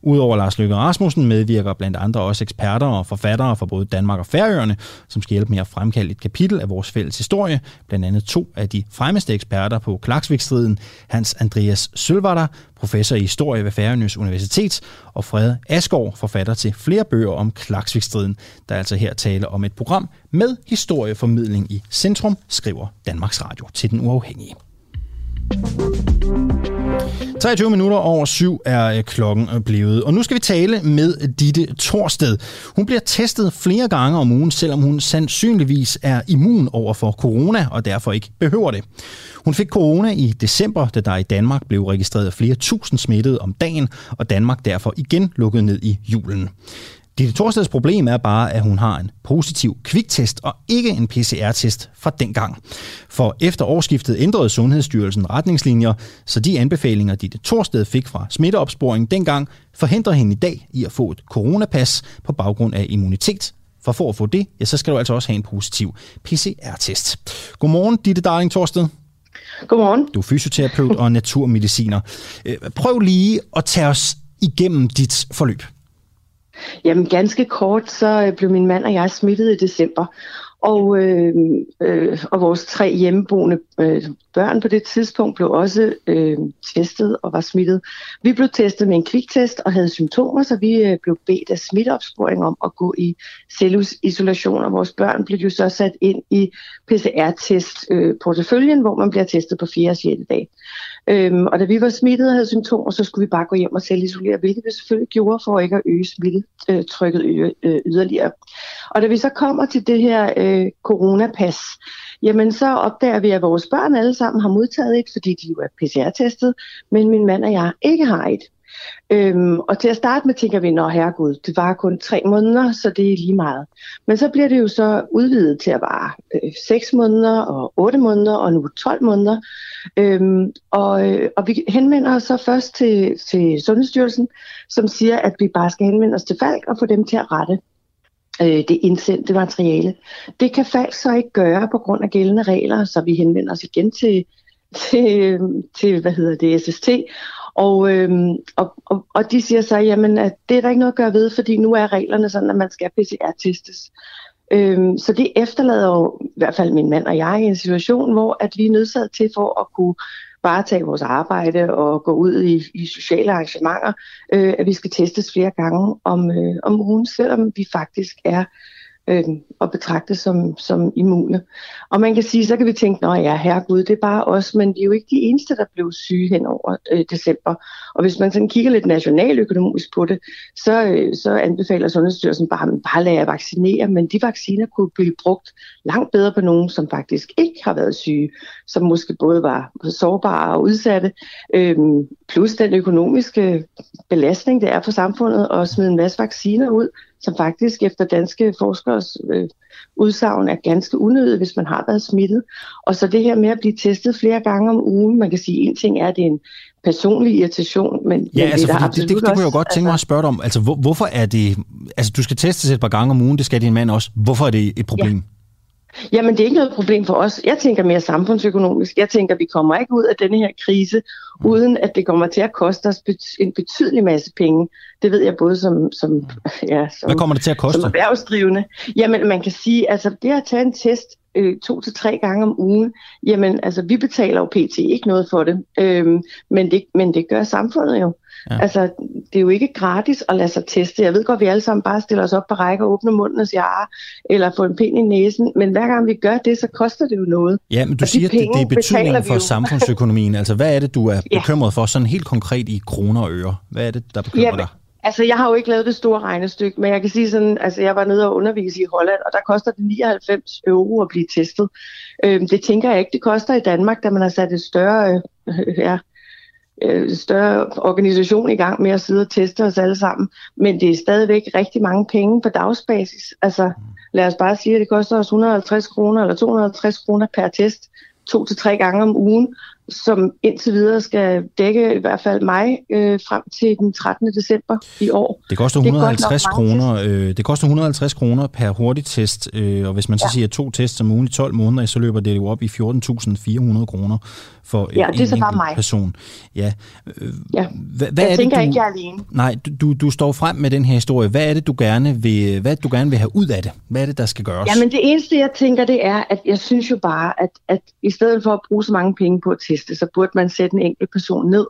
Udover Lars Løkke Rasmussen medvirker blandt andre også eksperter og forfattere fra både Danmark og Færøerne, som skal hjælpe med at fremkalde et kapitel af vores fælles historie. Blandt andet to af de fremmeste eksperter på Klaksvik-striden, Hans Andreas Sølvatter, professor i historie ved Færøernes Universitet, og Fred Asgaard, forfatter til flere bøger om Klaksvikstriden, der altså her taler om et program med historieformidling i centrum, skriver Danmarks Radio til den uafhængige. 23 minutter over syv er øh, klokken øh, blevet, og nu skal vi tale med Ditte Torsted. Hun bliver testet flere gange om ugen, selvom hun sandsynligvis er immun over for corona og derfor ikke behøver det. Hun fik corona i december, da der i Danmark blev registreret flere tusind smittede om dagen, og Danmark derfor igen lukket ned i julen. Ditte Torsteds problem er bare, at hun har en positiv kviktest og ikke en PCR-test fra dengang. For efter årsskiftet ændrede Sundhedsstyrelsen retningslinjer, så de anbefalinger, Ditte Torsted fik fra smitteopsporing dengang, forhindrer hende i dag i at få et coronapas på baggrund af immunitet. For for at få det, ja, så skal du altså også have en positiv PCR-test. Godmorgen, Ditte Darling Torsted. Godmorgen. Du er fysioterapeut og naturmediciner. Øh, prøv lige at tage os igennem dit forløb. Jamen ganske kort, så øh, blev min mand og jeg smittet i december. Og, øh, øh, og vores tre hjemmeboende øh, børn på det tidspunkt blev også øh, testet og var smittet. Vi blev testet med en kviktest og havde symptomer, så vi øh, blev bedt af smitteopsporing om at gå i cellulisolation, og vores børn blev jo så sat ind i PCR-test-porteføljen, øh, hvor man bliver testet på 4. og 6. dag. Øhm, og da vi var smittet og havde symptomer, så skulle vi bare gå hjem og selvisolere, hvilket vi selvfølgelig gjorde for ikke at øge smittetrykket øh, yderligere. Og da vi så kommer til det her øh, coronapas, jamen så opdager vi, at vores børn alle sammen har modtaget et, fordi de jo er PCR-testet, men min mand og jeg ikke har et. Øhm, og til at starte med tænker vi, nå herregud, det var kun tre måneder, så det er lige meget. Men så bliver det jo så udvidet til at vare øh, 6 måneder og 8 måneder og nu 12 måneder. Øhm, og, øh, og vi henvender os så først til, til Sundhedsstyrelsen, som siger, at vi bare skal henvende os til Falk og få dem til at rette øh, det indsendte materiale. Det kan Falk så ikke gøre på grund af gældende regler, så vi henvender os igen til, til, til hvad hedder det, SST, og, øhm, og, og, og de siger så, jamen, at det er der ikke noget at gøre ved, fordi nu er reglerne sådan, at man skal PCR-testes. Øhm, så det efterlader jo i hvert fald min mand og jeg i en situation, hvor at vi er nødsaget til for at kunne varetage vores arbejde og gå ud i, i sociale arrangementer, øh, at vi skal testes flere gange om, øh, om ugen, selvom vi faktisk er øh, og betragtes som, som immune. Og man kan sige, så kan vi tænke, at ja, herregud, det er bare os, men vi er jo ikke de eneste, der blev syge hen over øh, december. Og hvis man sådan kigger lidt nationaløkonomisk på det, så, øh, så anbefaler Sundhedsstyrelsen bare, at bare lade vaccinere, men de vacciner kunne blive brugt langt bedre på nogen, som faktisk ikke har været syge, som måske både var sårbare og udsatte, øh, plus den økonomiske belastning, det er for samfundet at smide en masse vacciner ud, som faktisk efter danske forskers øh, udsagn er ganske unødigt, hvis man har været smittet. Og så det her med at blive testet flere gange om ugen, man kan sige, en ting er, at det er en personlig irritation, men, ja, men altså, det, er det, det, det, det kunne jeg jo godt tænke mig at spørge dig om. Altså, hvor, hvorfor er det... Altså, du skal testes et par gange om ugen, det skal din mand også. Hvorfor er det et problem? Ja. Jamen, det er ikke noget problem for os. Jeg tænker mere samfundsøkonomisk. Jeg tænker, vi kommer ikke ud af denne her krise, mm. uden at det kommer til at koste os en betydelig masse penge. Det ved jeg både som, som, mm. ja, som, Hvad kommer det til at koste? som erhvervsdrivende. Jamen, man kan sige, altså det at tage en test øh, to til tre gange om ugen, jamen altså vi betaler jo pt. ikke noget for det, øhm, men, det men det gør samfundet jo. Ja. Altså, det er jo ikke gratis at lade sig teste. Jeg ved godt, at vi alle sammen bare stiller os op på række og åbner munden og siger, ah, eller får en pind i næsen, men hver gang vi gør det, så koster det jo noget. Ja, men du og siger, de at det, det er betydningen for samfundsøkonomien. Altså, hvad er det, du er ja. bekymret for, sådan helt konkret i kroner og øre? Hvad er det, der bekymrer ja, dig? Altså, jeg har jo ikke lavet det store regnestykke, men jeg kan sige sådan, altså jeg var nede og undervise i Holland, og der koster det 99 euro at blive testet. Øhm, det tænker jeg ikke, det koster i Danmark, da man har sat et større, øh, ja, øh, større organisation i gang med at sidde og teste os alle sammen. Men det er stadigvæk rigtig mange penge på dagsbasis. Altså, lad os bare sige, at det koster os 150 kroner eller 250 kroner per test to til tre gange om ugen som indtil videre skal dække i hvert fald mig øh, frem til den 13. december i år. Det koster 150 det kroner. Øh, det koster 150 kroner per hurtigtest, øh, og hvis man så ja. siger to tests om ugen i 12 måneder, så løber det jo op i 14.400 kroner for ja, en, det er så bare mig. person. Ja. Ja. Hvad, hvad jeg er tænker det, du, ikke, jeg er alene. Nej, du, du står frem med den her historie. Hvad er det, du gerne vil, hvad du gerne vil have ud af det? Hvad er det, der skal gøres? Jamen det eneste, jeg tænker, det er, at jeg synes jo bare, at, at i stedet for at bruge så mange penge på at teste, så burde man sætte en enkelt person ned,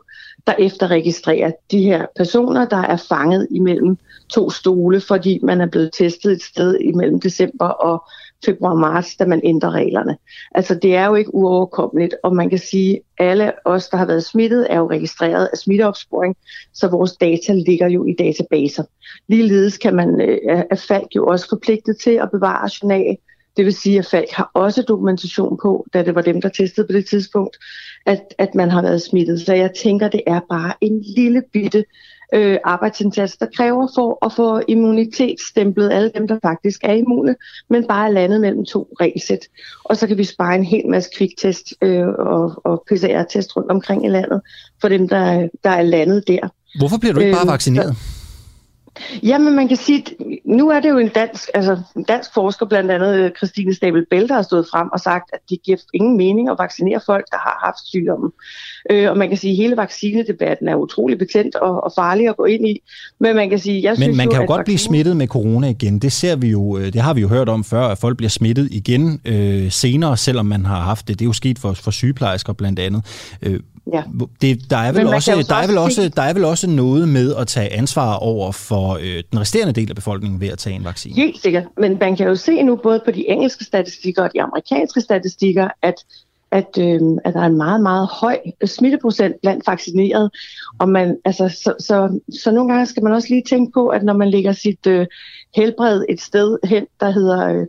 der efterregistrerer de her personer, der er fanget imellem to stole, fordi man er blevet testet et sted imellem december og februar-marts, da man ændrer reglerne. Altså det er jo ikke uoverkommeligt, og man kan sige, at alle os, der har været smittet, er jo registreret af smitteopsporing, så vores data ligger jo i databaser. Ligeledes kan man, øh, er Falk jo også forpligtet til at bevare journal, det vil sige, at Falk har også dokumentation på, da det var dem, der testede på det tidspunkt, at, at man har været smittet. Så jeg tænker, det er bare en lille bitte øh, arbejdsindsats, der kræver for at få immunitetsstemplet alle dem, der faktisk er immune, men bare er landet mellem to regelsæt. Og så kan vi spare en hel masse kviktest øh, og, og PCR-test rundt omkring i landet for dem, der, der er landet der. Hvorfor bliver du ikke bare øh, vaccineret? Så, Jamen, man kan sige, nu er det jo en dansk, altså en dansk forsker, blandt andet øh, Christine Stabel Bell, der har stået frem og sagt, at det giver ingen mening at vaccinere folk, der har haft sygdommen. Øh, og man kan sige, at hele vaccinedebatten er utrolig betændt og, og farlig at gå ind i. Men man kan sige, jeg Men synes man kan jo, jo godt vaccine... blive smittet med corona igen. Det ser vi jo, øh, det har vi jo hørt om før, at folk bliver smittet igen øh, senere, selvom man har haft det. Det er jo sket for, for sygeplejersker blandt andet. Øh, Ja. Det, der, er vel også, der, er vel også, der er vel også noget med at tage ansvar over for øh, den resterende del af befolkningen ved at tage en vaccine. Helt sikkert, men man kan jo se nu både på de engelske statistikker og de amerikanske statistikker, at at, øh, at der er en meget, meget høj smitteprocent blandt vaccinerede. Og man, altså, så, så, så nogle gange skal man også lige tænke på, at når man lægger sit øh, helbred et sted hen, der hedder øh,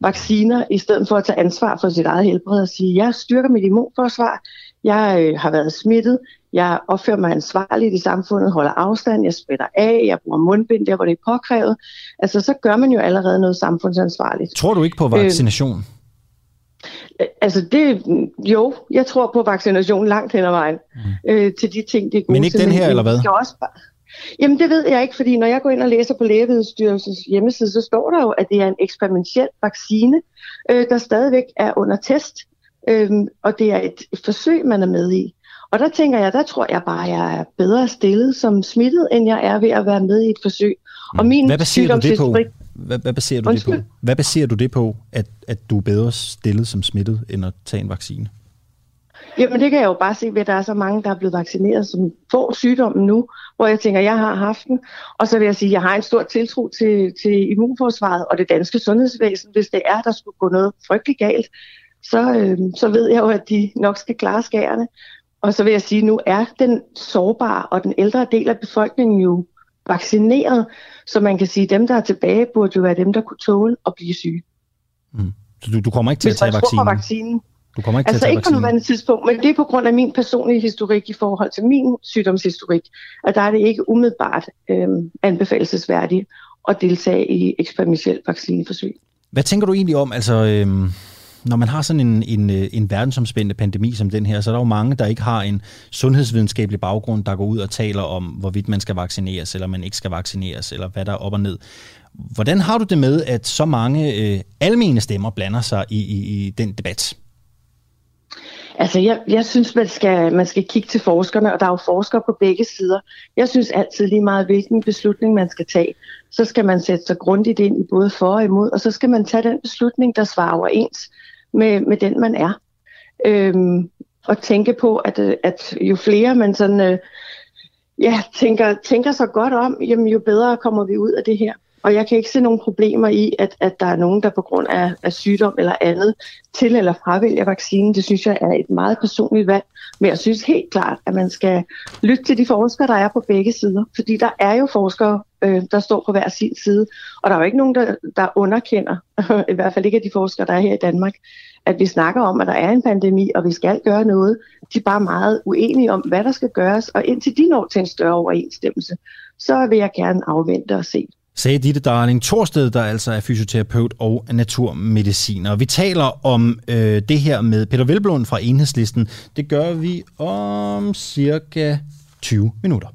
vacciner, i stedet for at tage ansvar for sit eget helbred og sige, jeg styrker mit immunforsvar, jeg øh, har været smittet, jeg opfører mig ansvarligt i samfundet, holder afstand, jeg spætter af, jeg bruger mundbind der, hvor det er påkrævet. Altså, så gør man jo allerede noget samfundsansvarligt. Tror du ikke på vaccination? Øh, altså, det, jo, jeg tror på vaccination langt hen ad vejen mm. øh, til de ting, det er gode Men ikke den her, eller hvad? Også, Jamen det ved jeg ikke, fordi når jeg går ind og læser på Lægemiddelstyrelsens hjemmeside, så står der jo, at det er en eksperimentel vaccine, øh, der stadigvæk er under test, øh, og det er et forsøg, man er med i. Og der tænker jeg, der tror jeg bare, at jeg er bedre stillet som smittet, end jeg er ved at være med i et forsøg. Mm. Og min hvad baserer du det på? Hvad, hvad baserer du det på? Hvad baserer du det på, at, at du er bedre stillet som smittet, end at tage en vaccine? Jamen det kan jeg jo bare se ved, at der er så mange, der er blevet vaccineret, som får sygdommen nu, hvor jeg tænker, jeg har haft den. Og så vil jeg sige, at jeg har en stor tiltro til, til immunforsvaret og det danske sundhedsvæsen. Hvis det er, der skulle gå noget frygteligt galt, så, øh, så ved jeg jo, at de nok skal klare skærene. Og så vil jeg sige, at nu er den sårbare og den ældre del af befolkningen jo vaccineret, så man kan sige, at dem, der er tilbage, burde jo være dem, der kunne tåle at blive syge. Mm. Så du, du kommer ikke til Hvis at tage vaccinen? vaccinen? Du kommer ikke altså til at tage ikke på nuværende tidspunkt, men det er på grund af min personlige historik i forhold til min sygdomshistorik, at der er det ikke umiddelbart øh, anbefalesværdigt at deltage i eksperimentelt vaccineforsøg. Hvad tænker du egentlig om, altså... Øh når man har sådan en, en, øh, en verdensomspændende pandemi som den her, så er der jo mange, der ikke har en sundhedsvidenskabelig baggrund, der går ud og taler om, hvorvidt man skal vaccineres, eller man ikke skal vaccineres, eller hvad der er op og ned. Hvordan har du det med, at så mange øh, almene stemmer blander sig i, i, i den debat? Altså, jeg, jeg synes, man skal, man skal kigge til forskerne, og der er jo forskere på begge sider. Jeg synes altid lige meget, hvilken beslutning man skal tage, så skal man sætte sig grundigt ind i både for og imod, og så skal man tage den beslutning, der svarer overens med, med den, man er. Øhm, og tænke på, at, øh, at jo flere man sådan, øh, ja, tænker, tænker sig godt om, jamen, jo bedre kommer vi ud af det her. Og jeg kan ikke se nogen problemer i, at, at der er nogen, der på grund af, af sygdom eller andet til eller fravælger vaccinen. Det synes jeg er et meget personligt valg. Men jeg synes helt klart, at man skal lytte til de forskere, der er på begge sider. Fordi der er jo forskere, øh, der står på hver sin side. Og der er jo ikke nogen, der, der underkender, <laughs> i hvert fald ikke af de forskere, der er her i Danmark, at vi snakker om, at der er en pandemi, og vi skal gøre noget. De er bare meget uenige om, hvad der skal gøres, og indtil de når til en større overensstemmelse, så vil jeg gerne afvente og se sagde Ditte Darling Torsted, der altså er fysioterapeut og naturmediciner. Vi taler om øh, det her med Peter Velblom fra Enhedslisten. Det gør vi om cirka 20 minutter.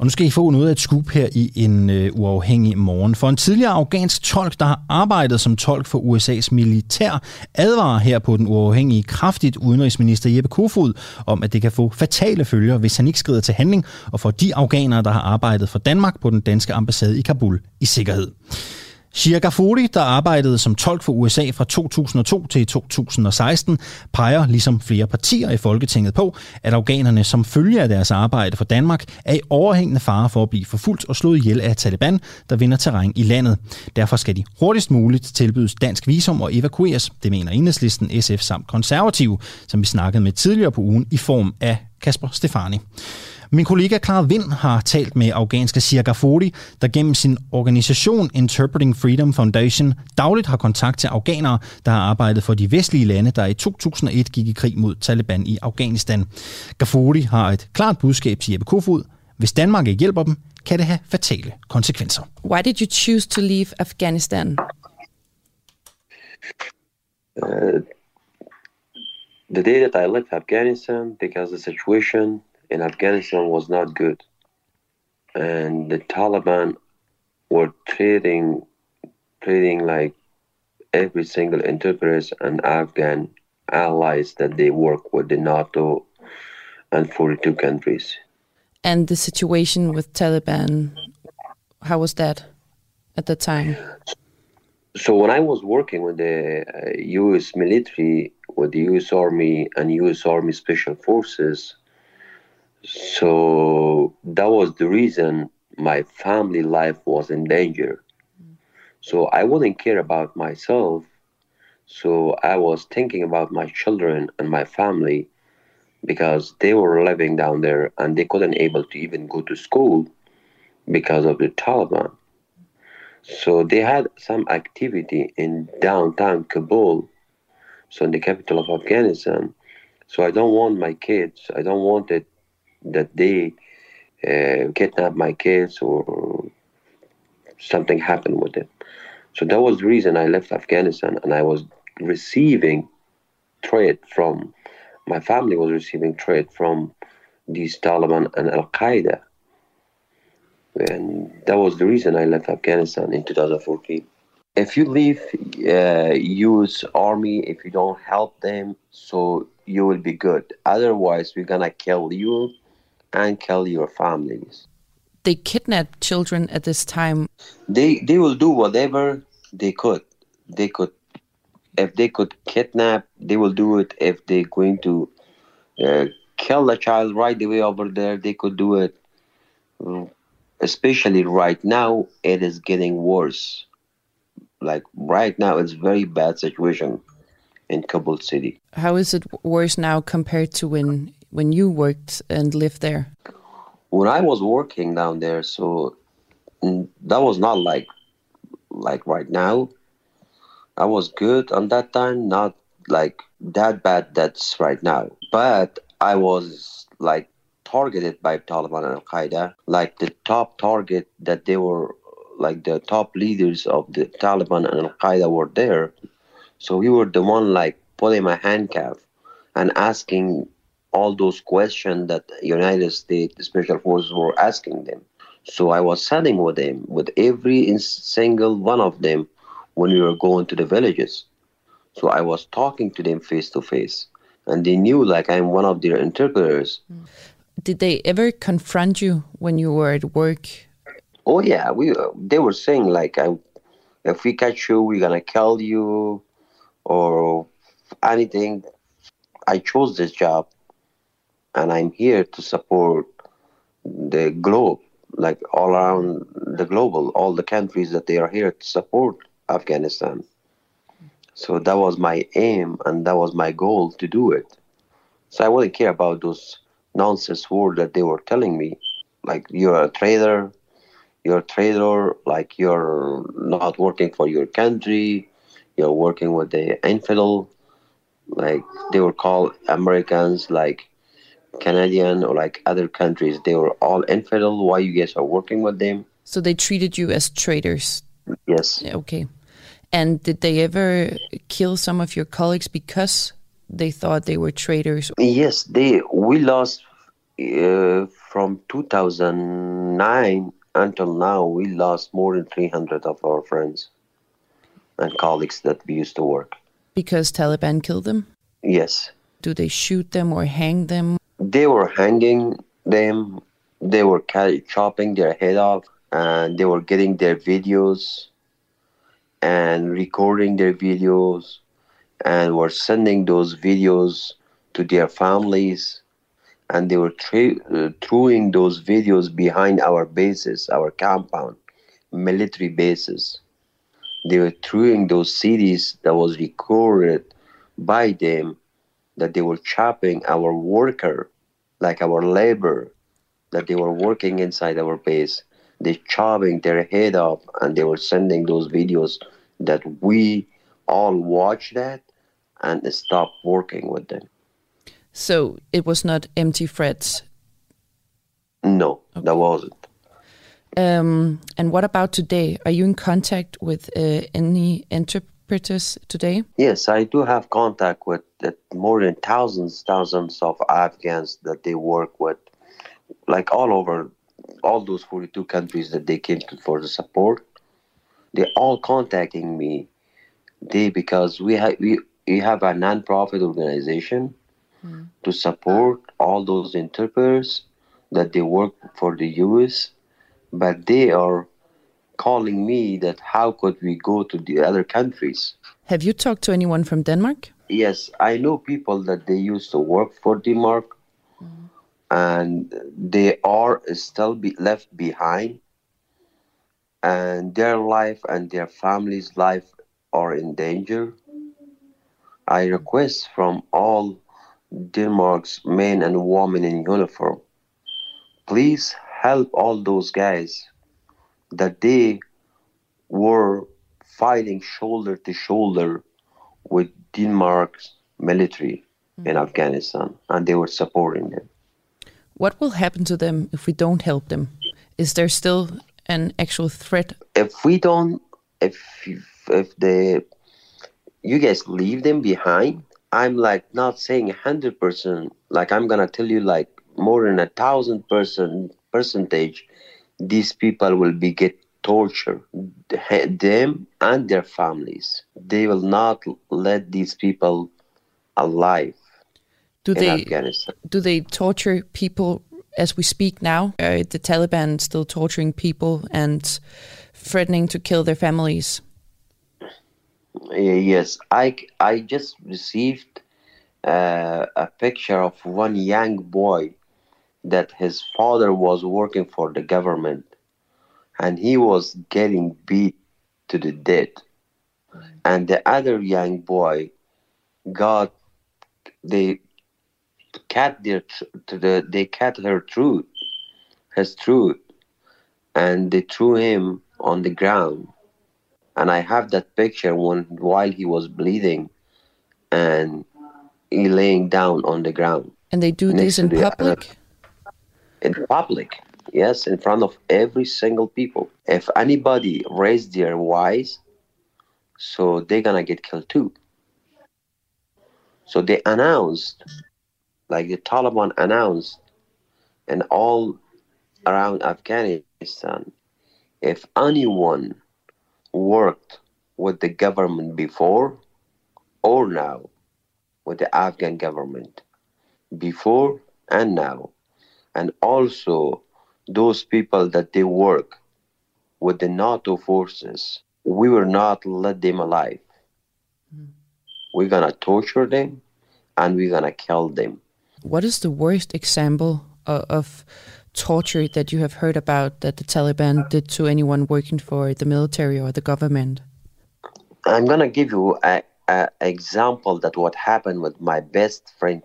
Og nu skal I få noget af et scoop her i en øh, uafhængig morgen. For en tidligere afghansk tolk, der har arbejdet som tolk for USA's militær, advarer her på den uafhængige kraftigt udenrigsminister Jeppe Kofod om, at det kan få fatale følger, hvis han ikke skrider til handling, og for de afghanere, der har arbejdet for Danmark på den danske ambassade i Kabul i sikkerhed. Shia Gafuri, der arbejdede som tolk for USA fra 2002 til 2016, peger ligesom flere partier i Folketinget på, at afghanerne som følge af deres arbejde for Danmark er i overhængende fare for at blive forfulgt og slået ihjel af Taliban, der vinder terræn i landet. Derfor skal de hurtigst muligt tilbydes dansk visum og evakueres. Det mener enhedslisten, SF samt konservative, som vi snakkede med tidligere på ugen i form af Kasper Stefani. Min kollega Clara Vind har talt med afghanske Shia Ghafouri, der gennem sin organisation Interpreting Freedom Foundation dagligt har kontakt til afghanere, der har arbejdet for de vestlige lande, der i 2001 gik i krig mod Taliban i Afghanistan. Ghafouri har et klart budskab til Jeppe Kofod. Hvis Danmark ikke hjælper dem, kan det have fatale konsekvenser. Why did you choose to leave Afghanistan? Uh, the day that I left Afghanistan, because the situation in Afghanistan was not good. And the Taliban were treating treating like every single interpreter and Afghan allies that they work with the NATO and 42 countries. And the situation with Taliban, how was that at the time? So when I was working with the uh, U.S. military, with the U.S. Army and U.S. Army Special Forces, so that was the reason my family life was in danger. So I wouldn't care about myself. So I was thinking about my children and my family because they were living down there and they couldn't able to even go to school because of the Taliban. So they had some activity in downtown Kabul, so in the capital of Afghanistan. So I don't want my kids. I don't want it that they uh, kidnap my kids or something happened with them. So that was the reason I left Afghanistan, and I was receiving trade from my family was receiving trade from these Taliban and Al Qaeda, and that was the reason I left Afghanistan in 2014. If you leave uh, U.S. Army, if you don't help them, so you will be good. Otherwise, we're gonna kill you and kill your families. They kidnapped children at this time. They they will do whatever they could. They could, if they could kidnap, they will do it. If they're going to uh, kill a child right away over there, they could do it. Mm, Especially right now, it is getting worse. Like right now, it's very bad situation in Kabul city. How is it worse now compared to when when you worked and lived there? when I was working down there, so mm, that was not like like right now. I was good on that time, not like that bad that's right now. But I was like targeted by Taliban and Al Qaeda, like the top target that they were like the top leaders of the Taliban and Al Qaeda were there. So we were the one like putting my handcuff and asking all those questions that United States Special Forces were asking them. So I was sitting with them, with every single one of them when we were going to the villages. So I was talking to them face to face. And they knew like I'm one of their interpreters. Mm. Did they ever confront you when you were at work? Oh yeah, we uh, they were saying like I, if we catch you, we're gonna kill you, or anything. I chose this job, and I'm here to support the globe, like all around the global, all the countries that they are here to support Afghanistan. So that was my aim, and that was my goal to do it. So I wouldn't care about those nonsense words that they were telling me, like you're a traitor, you're a traitor, like you're not working for your country, you're working with the infidel, like they were called Americans, like Canadian or like other countries. They were all infidel. Why you guys are working with them? So they treated you as traitors. Yes. Okay. And did they ever kill some of your colleagues because they thought they were traitors? Yes, they we lost uh, from 2009 until now. We lost more than 300 of our friends and colleagues that we used to work. Because Taliban killed them? Yes, Do they shoot them or hang them? They were hanging them. They were chopping their head off, and they were getting their videos and recording their videos, and were sending those videos to their families and they were tra- throwing those videos behind our bases, our compound, military bases. They were throwing those CDs that was recorded by them that they were chopping our worker, like our labor, that they were working inside our base. They chopping their head off and they were sending those videos that we all watched that and stopped working with them. So it was not empty threats. No, that wasn't. Um, and what about today? Are you in contact with uh, any today? Yes, I do have contact with uh, more than thousands, thousands of Afghans that they work with, like all over, all those 42 countries that they came to for the support. They're all contacting me. They because we have we, we have a non-profit organization to support all those interpreters that they work for the US, but they are calling me that how could we go to the other countries? Have you talked to anyone from Denmark? Yes, I know people that they used to work for Denmark, mm-hmm. and they are still be left behind, and their life and their family's life are in danger. I request from all Denmark's men and women in uniform, please help all those guys that they were fighting shoulder to shoulder with Denmark's military. in mm. Afghanistan, and they were supporting them. What will happen to them if we don't help them? Is there still an actual threat? If we don't, if if the you guys leave them behind, I'm like not saying hundred percent. Like I'm gonna tell you, like more than a thousand percent percentage, these people will be get tortured. Them and their families. They will not let these people alive. Do in they Afghanistan. do they torture people as we speak now? Are the Taliban still torturing people and threatening to kill their families? Yes, I, I just received uh, a picture of one young boy that his father was working for the government and he was getting beat to the death. And the other young boy got they cut their to the they cut her throat, his throat, and they threw him on the ground and I have that picture when while he was bleeding and he laying down on the ground And they do this in to the other- public? In public. Yes, in front of every single people. If anybody raised their voice, so they're gonna get killed too. So they announced, like the Taliban announced, and all around Afghanistan, if anyone worked with the government before or now with the Afghan government, before and now, and also those people that they work with the NATO forces, we will not let them alive. Hmm. We're gonna torture them and we're gonna kill them. What is the worst example of, of torture that you have heard about that the Taliban did to anyone working for the military or the government? I'm gonna give you a, a example that what happened with my best friend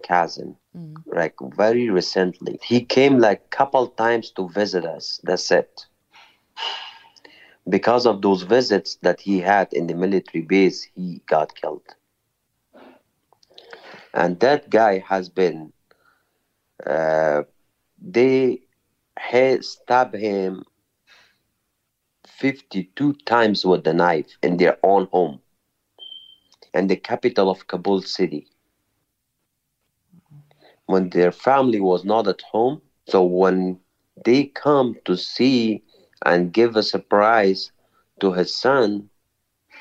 cousin, like very recently. He came like couple times to visit us. That's it. Because of those visits that he had in the military base, he got killed. And that guy has been. Uh, they had stabbed him 52 times with the knife in their own home in the capital of Kabul city when their family was not at home so when they come to see and give a surprise to his son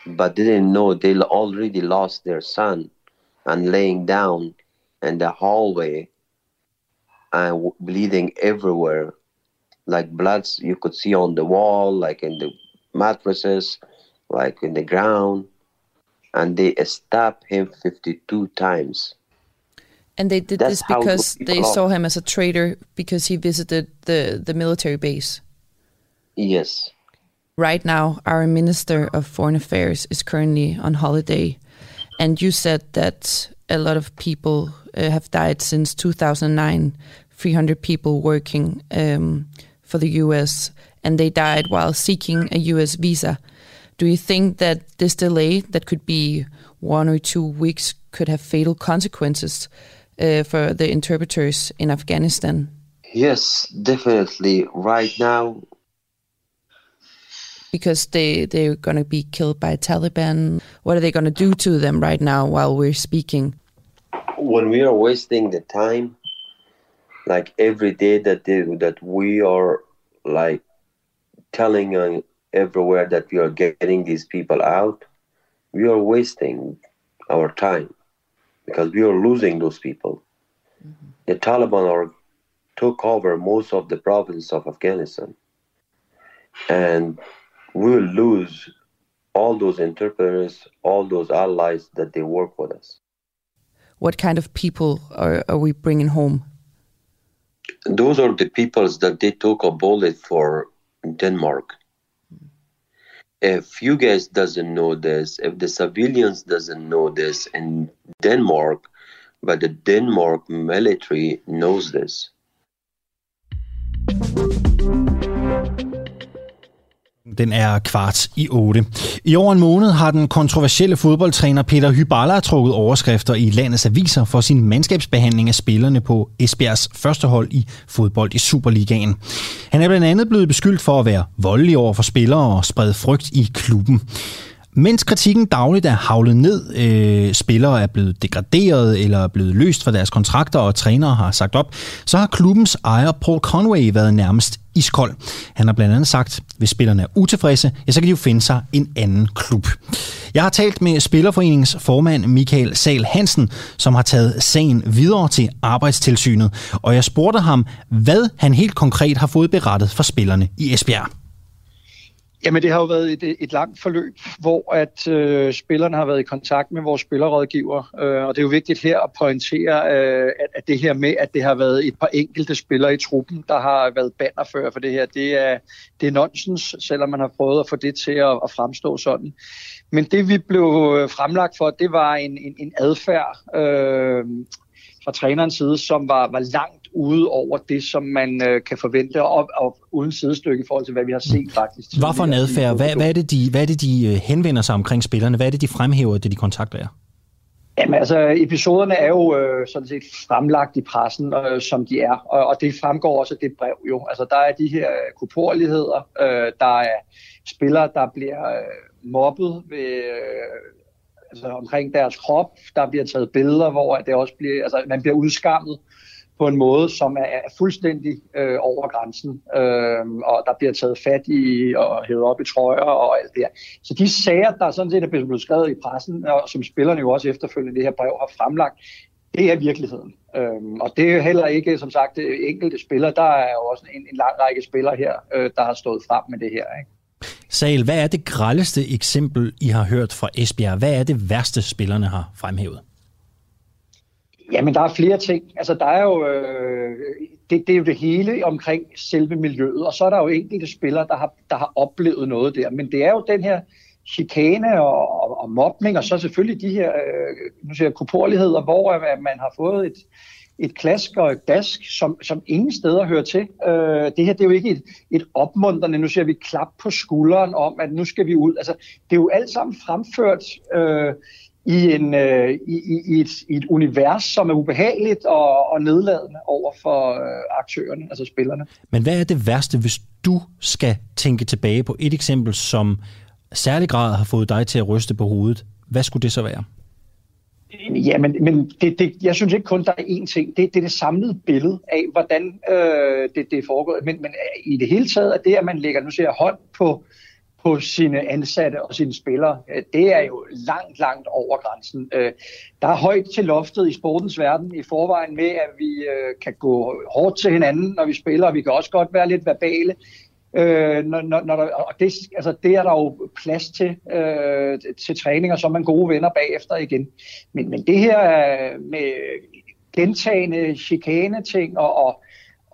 but didn't know they already lost their son and laying down in the hallway and bleeding everywhere like bloods you could see on the wall, like in the mattresses, like in the ground. And they stabbed him 52 times. And they did That's this because they saw him as a traitor because he visited the, the military base. Yes. Right now, our Minister of Foreign Affairs is currently on holiday. And you said that a lot of people uh, have died since 2009, 300 people working um, for the US, and they died while seeking a US visa. Do you think that this delay, that could be one or two weeks, could have fatal consequences uh, for the interpreters in Afghanistan? Yes, definitely. Right now, because they they're going to be killed by Taliban. What are they going to do to them right now while we're speaking? when we are wasting the time, like every day that they, that we are like telling uh, everywhere that we are getting these people out, we are wasting our time because we are losing those people. Mm-hmm. The Taliban are took over most of the province of Afghanistan, and we will lose all those interpreters, all those allies that they work with us. What kind of people are, are we bringing home? those are the peoples that they took a bullet for Denmark. If you guys doesn't know this, if the civilians doesn't know this in Denmark, but the Denmark military knows this. Den er kvart i 8. I over en måned har den kontroversielle fodboldtræner Peter Hyballa trukket overskrifter i landets aviser for sin mandskabsbehandling af spillerne på Esbjergs første hold i fodbold i Superligaen. Han er blandt andet blevet beskyldt for at være voldelig over for spillere og sprede frygt i klubben. Mens kritikken dagligt er havlet ned, øh, spillere er blevet degraderet eller er blevet løst fra deres kontrakter, og trænere har sagt op, så har klubbens ejer Paul Conway været nærmest iskold. Han har blandt andet sagt, at hvis spillerne er utilfredse, ja, så kan de jo finde sig en anden klub. Jeg har talt med Spillerforeningens formand Michael Sal Hansen, som har taget sagen videre til arbejdstilsynet, og jeg spurgte ham, hvad han helt konkret har fået berettet for spillerne i Esbjerg. Jamen, det har jo været et, et langt forløb, hvor at øh, spillerne har været i kontakt med vores spillerrådgiver, øh, og det er jo vigtigt her at pointere, øh, at, at det her med, at det har været et par enkelte spillere i truppen, der har været bannerfører for det her, det er, det er nonsens, selvom man har prøvet at få det til at, at fremstå sådan. Men det vi blev øh, fremlagt for, det var en, en, en adfærd øh, fra trænerens side, som var, var langt ude over det, som man øh, kan forvente, og, og uden sidestykke i forhold til, hvad vi har set faktisk. Hvad for en adfærd? Hvad, hvad, er det, de, hvad er det, de øh, henvender sig omkring spillerne? Hvad er det, de fremhæver, det de kontakter jer? Jamen altså, episoderne er jo øh, sådan set fremlagt i pressen, øh, som de er, og, og det fremgår også af det brev jo. Altså, der er de her kuporligheder, øh, der er spillere, der bliver øh, mobbet ved, øh, altså, omkring deres krop, der bliver taget billeder, hvor det også bliver, altså, man bliver udskammet på en måde, som er, er fuldstændig øh, over grænsen, øh, og der bliver taget fat i og hævet op i trøjer og alt det her. Så de sager, der sådan set er blevet skrevet i pressen, og som spillerne jo også efterfølgende det her brev har fremlagt, det er virkeligheden. Øhm, og det er heller ikke, som sagt, enkelte spillere. Der er jo også en, en lang række spillere her, øh, der har stået frem med det her. Ikke? Sal, hvad er det grældeste eksempel, I har hørt fra Esbjerg? Hvad er det værste, spillerne har fremhævet? Jamen, der er flere ting. Altså, der er jo, øh, det, det er jo det hele omkring selve miljøet, og så er der jo enkelte spillere, der har, der har oplevet noget der. Men det er jo den her chikane og, og, og mobning, og så selvfølgelig de her, øh, nu siger jeg, kuporligheder, hvor at man har fået et, et klask og et dask, som, som ingen steder hører til. Øh, det her det er jo ikke et, et opmuntrende, nu siger vi klap på skulderen om, at nu skal vi ud. Altså, det er jo alt sammen fremført øh, i, en, øh, i, i, et, i et univers, som er ubehageligt og, og nedladende over for øh, aktørerne, altså spillerne. Men hvad er det værste, hvis du skal tænke tilbage på et eksempel, som særlig grad har fået dig til at ryste på hovedet? Hvad skulle det så være? Ja, men, men det, det, jeg synes ikke kun, der er én ting. Det, det er det samlede billede af, hvordan øh, det, det er foregået. Men, men øh, i det hele taget er det, at man lægger, nu ser jeg, hånd på, på sine ansatte og sine spillere, øh, det er jo langt, langt over grænsen. Øh, der er højt til loftet i sportens verden i forvejen med, at vi øh, kan gå hårdt til hinanden, når vi spiller, og vi kan også godt være lidt verbale. Øh, når, når, der, og det, altså, det er der jo plads til, øh, til træninger, så er man gode venner bagefter igen. Men, men det her med gentagende chikane-ting og, og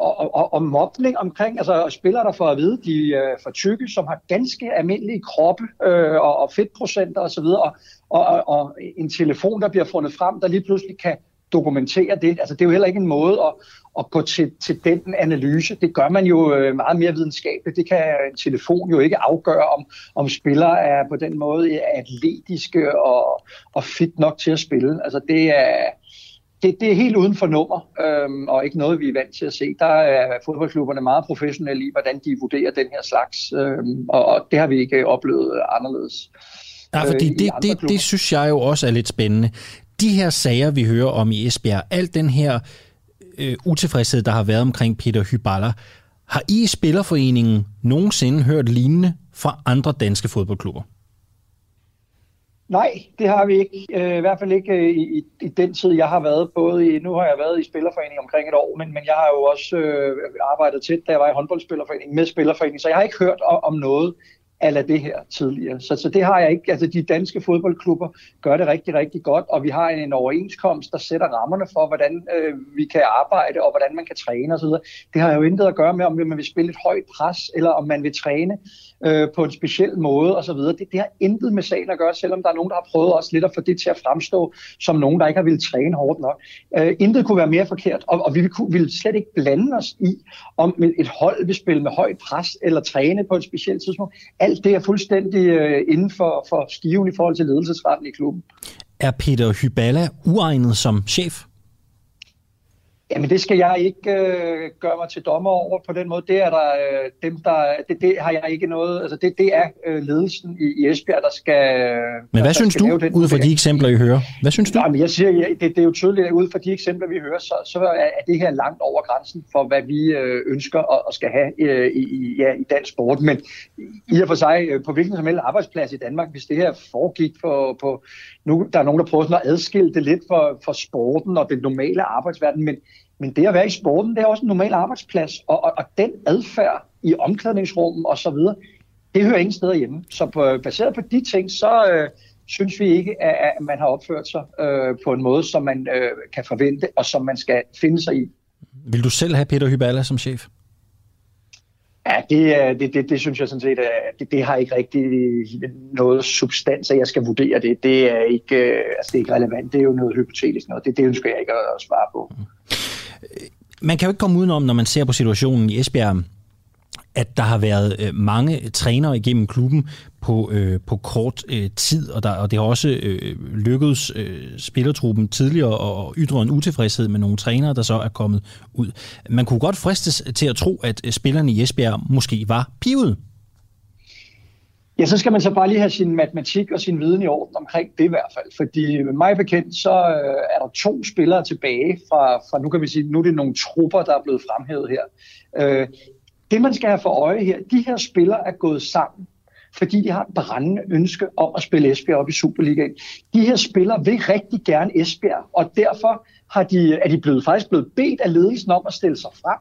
og, og, og mobning omkring, altså spillere, der får at vide, de øh, for tykke, som har ganske almindelige kroppe øh, og, og fedtprocenter osv., og, og, og, og en telefon, der bliver fundet frem, der lige pludselig kan dokumentere det. Altså det er jo heller ikke en måde at, at gå til, til den analyse. Det gør man jo øh, meget mere videnskabeligt. Det kan en telefon jo ikke afgøre, om, om spillere er på den måde atletiske og, og fit nok til at spille. Altså det er, det, det er helt uden for nummer, øhm, og ikke noget, vi er vant til at se. Der er fodboldklubberne meget professionelle i, hvordan de vurderer den her slags, øhm, og, og det har vi ikke oplevet anderledes. Ja, fordi øh, det, det, det synes jeg jo også er lidt spændende. De her sager, vi hører om i Esbjerg, alt den her øh, utilfredshed, der har været omkring Peter Hyballa, har I i Spillerforeningen nogensinde hørt lignende fra andre danske fodboldklubber? Nej, det har vi ikke. Øh, I hvert fald ikke øh, i, i den tid, jeg har været. Både i, nu har jeg været i Spillerforeningen omkring et år, men, men jeg har jo også øh, arbejdet tæt, da jeg var i håndboldspillerforeningen med Spillerforeningen, så jeg har ikke hørt om, om noget af det her tidligere. Så, så det har jeg ikke. Altså de danske fodboldklubber gør det rigtig, rigtig godt, og vi har en, en overenskomst, der sætter rammerne for, hvordan øh, vi kan arbejde, og hvordan man kan træne osv. Det har jo intet at gøre med, om man vil spille et højt pres, eller om man vil træne øh, på en speciel måde osv. Det, det har intet med sagen at gøre, selvom der er nogen, der har prøvet også lidt at få det til at fremstå som nogen, der ikke har ville træne hårdt nok. Øh, intet kunne være mere forkert, og, og vi ville, ville slet ikke blande os i, om et hold vil spille med højt pres eller træne på et specielt tidspunkt. Alt alt det er fuldstændig øh, inden for, for skiven i forhold til ledelsesretten i klubben. Er Peter Hyballa uegnet som chef? Jamen det skal jeg ikke øh, gøre mig til dommer over på den måde. Det er der øh, dem der det, det har jeg ikke noget. Altså det, det er øh, ledelsen i, i Esbjerg der skal. Men hvad synes du ud fra de eksempler I hører? Hvad synes du? Nej, men jeg siger, ja, det, det er jo tydeligt at ud fra de eksempler vi hører, så, så er, er det her langt over grænsen for hvad vi øh, ønsker og, og skal have øh, i, ja, i dansk sport. Men i og for sig øh, på hvilken som helst arbejdsplads i Danmark, hvis det her foregik på, på nu der er nogen der prøver sådan at adskille det lidt for, for sporten og den normale arbejdsverden, men men det at være i sporten, det er også en normal arbejdsplads, og, og, og den adfærd i omklædningsrummet og så videre, det hører ingen steder hjemme. Så på, baseret på de ting, så øh, synes vi ikke, at, at man har opført sig øh, på en måde, som man øh, kan forvente, og som man skal finde sig i. Vil du selv have Peter Hyballa som chef? Ja, det, det, det, det synes jeg sådan set, det, det har ikke rigtig noget substans, at jeg skal vurdere det. Det er ikke, øh, altså det er ikke relevant. Det er jo noget hypotetisk noget. Det, det ønsker jeg ikke at svare på. Man kan jo ikke komme udenom, når man ser på situationen i Esbjerg, at der har været øh, mange trænere igennem klubben på, øh, på kort øh, tid, og, der, og det har også øh, lykkedes øh, spillertruppen tidligere at ytre en utilfredshed med nogle trænere, der så er kommet ud. Man kunne godt fristes til at tro, at øh, spillerne i Esbjerg måske var pivet Ja, så skal man så bare lige have sin matematik og sin viden i orden omkring det i hvert fald. Fordi med mig bekendt, så øh, er der to spillere tilbage fra, fra, nu kan vi sige, nu er det nogle trupper, der er blevet fremhævet her. Øh, det man skal have for øje her, de her spillere er gået sammen, fordi de har et brændende ønske om at spille Esbjerg op i Superligaen. De her spillere vil rigtig gerne Esbjerg, og derfor har de, er de blevet, faktisk blevet bedt af ledelsen om at stille sig frem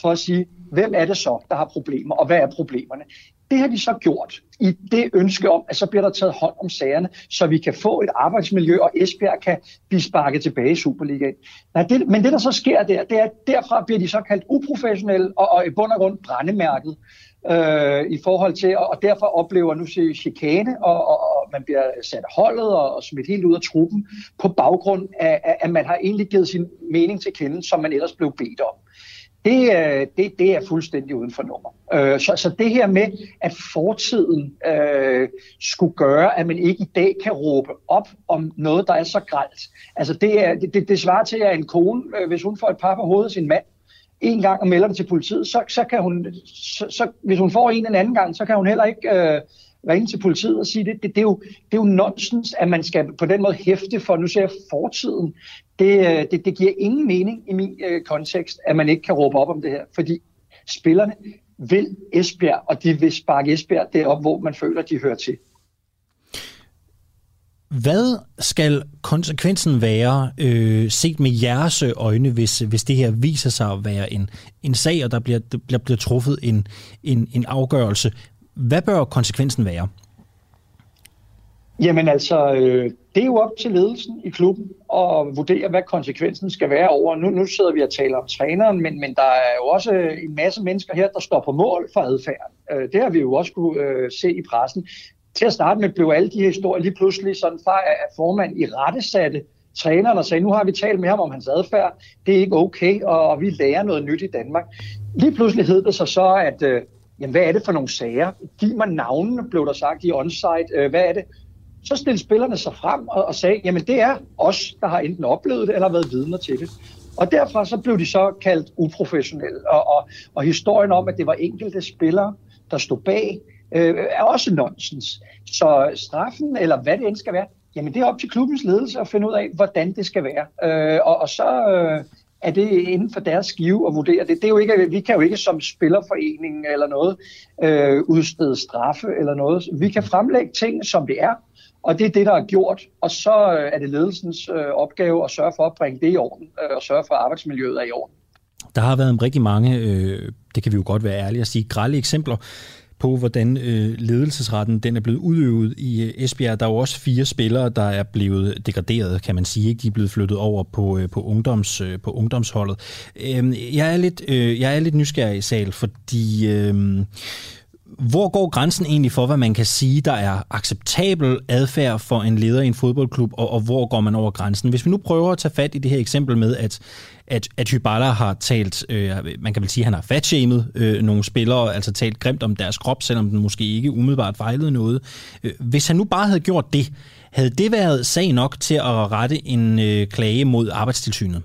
for at sige, hvem er det så, der har problemer, og hvad er problemerne? Det har de så gjort i det ønske om, at så bliver der taget hånd om sagerne, så vi kan få et arbejdsmiljø, og Esbjerg kan blive sparket tilbage i Superligaen. Nej, det, men det, der så sker der, det er, at derfra bliver de så kaldt uprofessionelle og, og i bund og grund brændemærket øh, i forhold til, og, og derfor oplever nu se chikane, og, og, og man bliver sat holdet og, og smidt helt ud af truppen på baggrund af, af, at man har egentlig givet sin mening til kende, som man ellers blev bedt om det, det, det er fuldstændig uden for nummer. Øh, så, så det her med, at fortiden øh, skulle gøre, at man ikke i dag kan råbe op om noget, der er så gralt. Altså det, er, det, det, det svarer til, at en kone, øh, hvis hun får et par på hovedet sin mand, en gang og melder det til politiet, så, så kan hun, så, så, hvis hun får en en anden gang, så kan hun heller ikke øh, ringe til politiet og sige det. Det, det, er jo, det er jo nonsens, at man skal på den måde hæfte for, nu ser jeg fortiden. Det, øh, det, det giver ingen mening i min øh, kontekst, at man ikke kan råbe op om det her, fordi spillerne vil Esbjerg, og de vil sparke Esbjerg derop, hvor man føler, de hører til. Hvad skal konsekvensen være, øh, set med jeres øjne, hvis, hvis det her viser sig at være en, en sag, og der bliver, der bliver truffet en, en, en afgørelse? Hvad bør konsekvensen være? Jamen altså, øh, det er jo op til ledelsen i klubben at vurdere, hvad konsekvensen skal være over. Nu, nu sidder vi og taler om træneren, men, men der er jo også en masse mennesker her, der står på mål for adfærden. Øh, det har vi jo også kunne øh, se i pressen. Til at starte med blev alle de her historier lige pludselig sådan fra, at formand i rette satte træneren og sagde, nu har vi talt med ham om hans adfærd, det er ikke okay, og vi lærer noget nyt i Danmark. Lige pludselig hed det så så, at øh, jamen, hvad er det for nogle sager? Giv mig navnene, blev der sagt i onsite. Øh, hvad er det? Så stillede spillerne sig frem og, og sagde, jamen det er os, der har enten oplevet det eller været vidner til det. Og derfra så blev de så kaldt uprofessionelle. Og, og, og historien om, at det var enkelte spillere, der stod bag, øh, er også nonsens. Så straffen, eller hvad det end skal være, jamen det er op til klubbens ledelse at finde ud af, hvordan det skal være. Øh, og, og så øh, er det inden for deres skive at vurdere det. det er jo ikke, vi kan jo ikke som spillerforening eller noget øh, udstede straffe eller noget. Vi kan fremlægge ting, som det er, og det er det, der er gjort. Og så øh, er det ledelsens øh, opgave at sørge for at bringe det i orden, øh, og sørge for, at arbejdsmiljøet er i orden. Der har været rigtig mange, øh, det kan vi jo godt være ærlige at sige, grælde eksempler på, hvordan øh, ledelsesretten den er blevet udøvet i øh, Esbjerg. Der er jo også fire spillere, der er blevet degraderet, kan man sige. Ikke? De er blevet flyttet over på, øh, på, ungdoms, øh, på ungdomsholdet. Øh, jeg, er lidt, øh, jeg er lidt nysgerrig i sal, fordi... Øh, Hvor går grænsen egentlig for, hvad man kan sige, der er acceptabel adfærd for en leder i en fodboldklub, og, og hvor går man over grænsen? Hvis vi nu prøver at tage fat i det her eksempel med, at, at, at Hybala har talt, øh, man kan vel sige, at han har fatshamed øh, nogle spillere, altså talt grimt om deres krop, selvom den måske ikke umiddelbart fejlede noget. Øh, hvis han nu bare havde gjort det, havde det været sag nok til at rette en øh, klage mod arbejdstilsynet?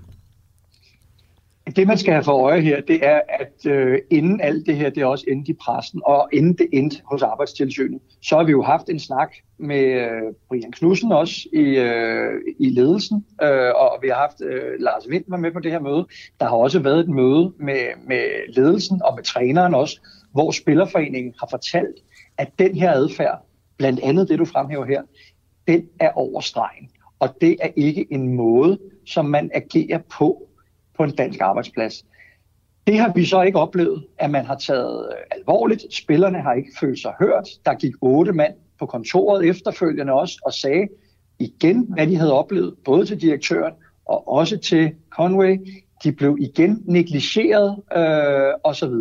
Det, man skal have for øje her, det er, at øh, inden alt det her, det er også endte i pressen, og inden det endte hos Arbejdstilsynet, så har vi jo haft en snak med øh, Brian Knudsen også i, øh, i ledelsen, øh, og vi har haft øh, Lars Vind med på det her møde. Der har også været et møde med, med ledelsen og med træneren også, hvor Spillerforeningen har fortalt, at den her adfærd, blandt andet det, du fremhæver her, den er overstregen. Og det er ikke en måde, som man agerer på på en dansk arbejdsplads. Det har vi så ikke oplevet, at man har taget øh, alvorligt. Spillerne har ikke følt sig hørt. Der gik otte mand på kontoret efterfølgende også og sagde igen, hvad de havde oplevet, både til direktøren og også til Conway. De blev igen negligeret øh, osv.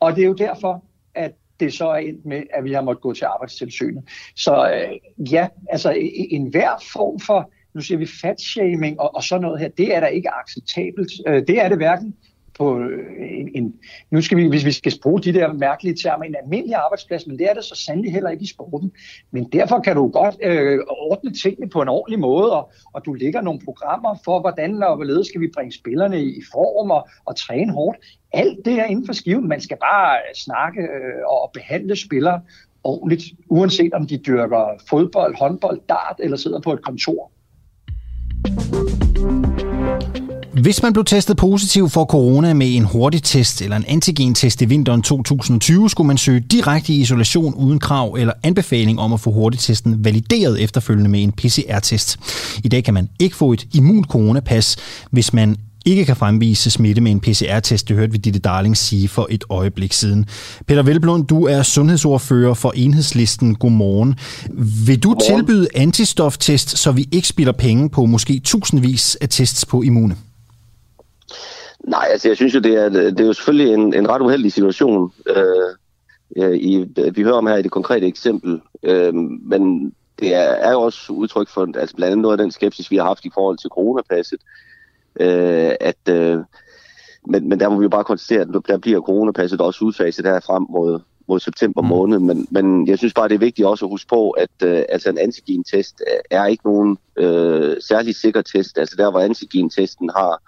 Og det er jo derfor, at det så er endt med, at vi har måttet gå til arbejdstilsynet. Så øh, ja, altså en hver form for nu siger vi fatshaming og, og sådan noget her, det er da ikke acceptabelt. Øh, det er det hverken på øh, en, en, nu skal vi, hvis vi skal bruge de der mærkelige termer, en almindelig arbejdsplads, men det er det så sandelig heller ikke i sporten. Men derfor kan du godt øh, ordne tingene på en ordentlig måde, og, og du lægger nogle programmer for, hvordan og hvorledes skal vi bringe spillerne i form og, og træne hårdt. Alt det er inden for skiven. Man skal bare snakke øh, og behandle spillere ordentligt, uanset om de dyrker fodbold, håndbold, dart eller sidder på et kontor. Hvis man blev testet positiv for corona med en hurtig test eller en antigentest i vinteren 2020, skulle man søge direkte i isolation uden krav eller anbefaling om at få hurtigtesten valideret efterfølgende med en PCR-test. I dag kan man ikke få et immun coronapas, hvis man ikke kan fremvise smitte med en PCR-test. Det hørte vi Ditte Darling sige for et øjeblik siden. Peter Velblund, du er sundhedsordfører for Enhedslisten. Godmorgen. Vil du Godmorgen. tilbyde antistoftest, så vi ikke spilder penge på måske tusindvis af tests på immune? Nej, altså jeg synes jo, det er, det er jo selvfølgelig en, en ret uheldig situation, øh, i, vi hører om her i det konkrete eksempel, øh, men det er, er jo også udtryk for altså blandt andet noget af den skepsis, vi har haft i forhold til coronapasset, øh, at, øh, men, men der må vi jo bare konstatere, at der bliver coronapasset også udfaset her frem mod, mod september mm. måned, men, men jeg synes bare, det er vigtigt også at huske på, at øh, altså en antigen-test er ikke nogen øh, særlig sikker test. Altså der, hvor antigen-testen har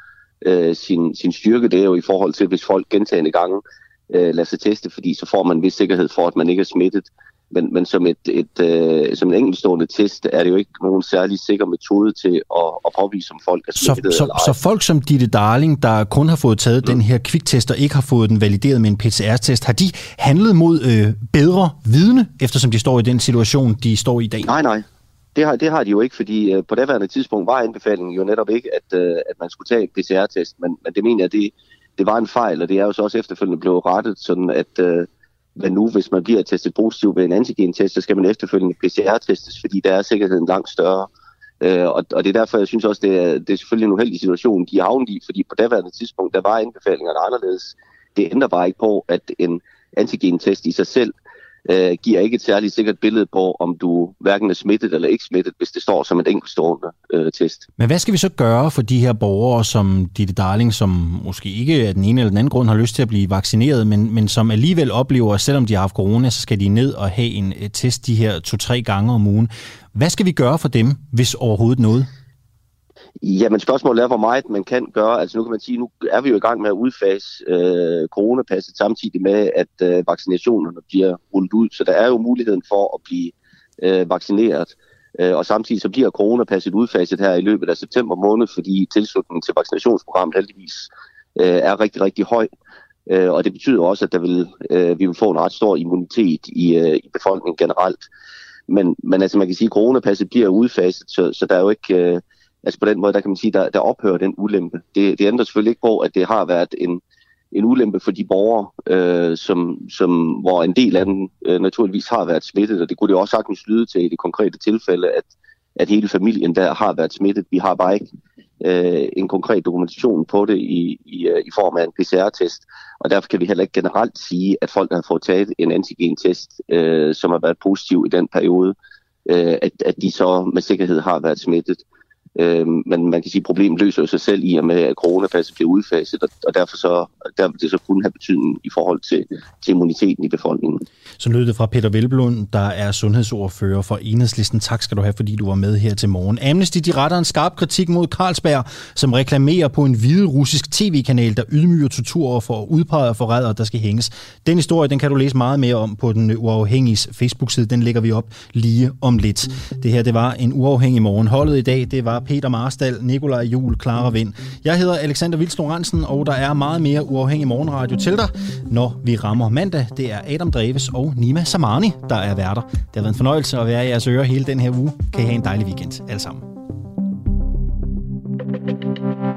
øh, sin, sin styrke, det er jo i forhold til, hvis folk gentagende gange øh, lader sig teste, fordi så får man en vis sikkerhed for, at man ikke er smittet. Men, men som, et, et, øh, som en enkeltstående test er det jo ikke nogen særlig sikker metode til at, at påvise, om folk er smittet så, så, eller ej. Så folk som Ditte Darling, der kun har fået taget mm. den her kviktest og ikke har fået den valideret med en PCR-test, har de handlet mod øh, bedre vidne, eftersom de står i den situation, de står i i dag? Nej, nej. Det har, det har de jo ikke, fordi øh, på daværende tidspunkt var anbefalingen jo netop ikke, at, øh, at man skulle tage en PCR-test, men, men det mener jeg, det, det var en fejl, og det er jo så også efterfølgende blevet rettet, sådan at øh, men nu, hvis man bliver testet positiv ved en antigen-test, så skal man efterfølgende PCR-testes, fordi der er sikkerheden langt større. Øh, og, og det er derfor, jeg synes også, det er, det er selvfølgelig en uheldig situation, de er havnet i, fordi på daværende tidspunkt, der var anbefalingerne anderledes. Det ændrer bare ikke på, at en antigen-test i sig selv øh, giver ikke et særligt sikkert billede på, om du hverken er smittet eller ikke smittet, hvis det står som et enkeltstående øh, test. Men hvad skal vi så gøre for de her borgere, som Ditte Darling, som måske ikke af den ene eller den anden grund har lyst til at blive vaccineret, men, men som alligevel oplever, at selvom de har haft corona, så skal de ned og have en test de her to-tre gange om ugen. Hvad skal vi gøre for dem, hvis overhovedet noget? Jamen spørgsmålet er, hvor meget man kan gøre. Altså nu kan man sige, nu er vi jo i gang med at udfase øh, coronapasset samtidig med, at øh, vaccinationerne bliver rullet ud. Så der er jo muligheden for at blive øh, vaccineret. Øh, og samtidig så bliver coronapasset udfaset her i løbet af september måned, fordi tilslutningen til vaccinationsprogrammet heldigvis øh, er rigtig, rigtig høj. Øh, og det betyder også, at der vil, øh, vi vil få en ret stor immunitet i, øh, i befolkningen generelt. Men, men altså man kan sige, at coronapasset bliver udfaset, så, så der er jo ikke... Øh, altså på den måde, der kan man sige, der, der ophører den ulempe. Det, det ændrer selvfølgelig ikke på, at det har været en, en ulempe for de borgere, øh, som, som, hvor en del af dem øh, naturligvis har været smittet, og det kunne det også sagtens lyde til i det konkrete tilfælde, at, at hele familien der har været smittet. Vi har bare ikke øh, en konkret dokumentation på det i, i, øh, i form af en PCR-test. Og derfor kan vi heller ikke generelt sige, at folk, der har fået taget en antigen-test, øh, som har været positiv i den periode, øh, at, at de så med sikkerhed har været smittet. Øh, Øh, men man kan sige, at problemet løser sig selv i og med, at coronapasset bliver udfaset, og, og derfor så, der vil det så kun have betydning i forhold til, til immuniteten i befolkningen. Så lød det fra Peter Velblund, der er sundhedsordfører for Enhedslisten. Tak skal du have, fordi du var med her til morgen. Amnesty de retter en skarp kritik mod Carlsberg, som reklamerer på en hvide russisk tv-kanal, der ydmyger tortur for udpegede forrædere, der skal hænges. Den historie, den kan du læse meget mere om på den uafhængige Facebook-side. Den lægger vi op lige om lidt. Det her, det var en uafhængig morgen. Holdet i dag, det var Peter Marstal, Nikolaj Jul, Clara Vind. Jeg hedder Alexander Vils og der er meget mere uafhængig morgenradio til dig, når vi rammer mandag. Det er Adam Dreves og Nima Samani, der er værter. Det har været en fornøjelse at være i jeres ører hele den her uge. Kan I have en dejlig weekend alle sammen. thank you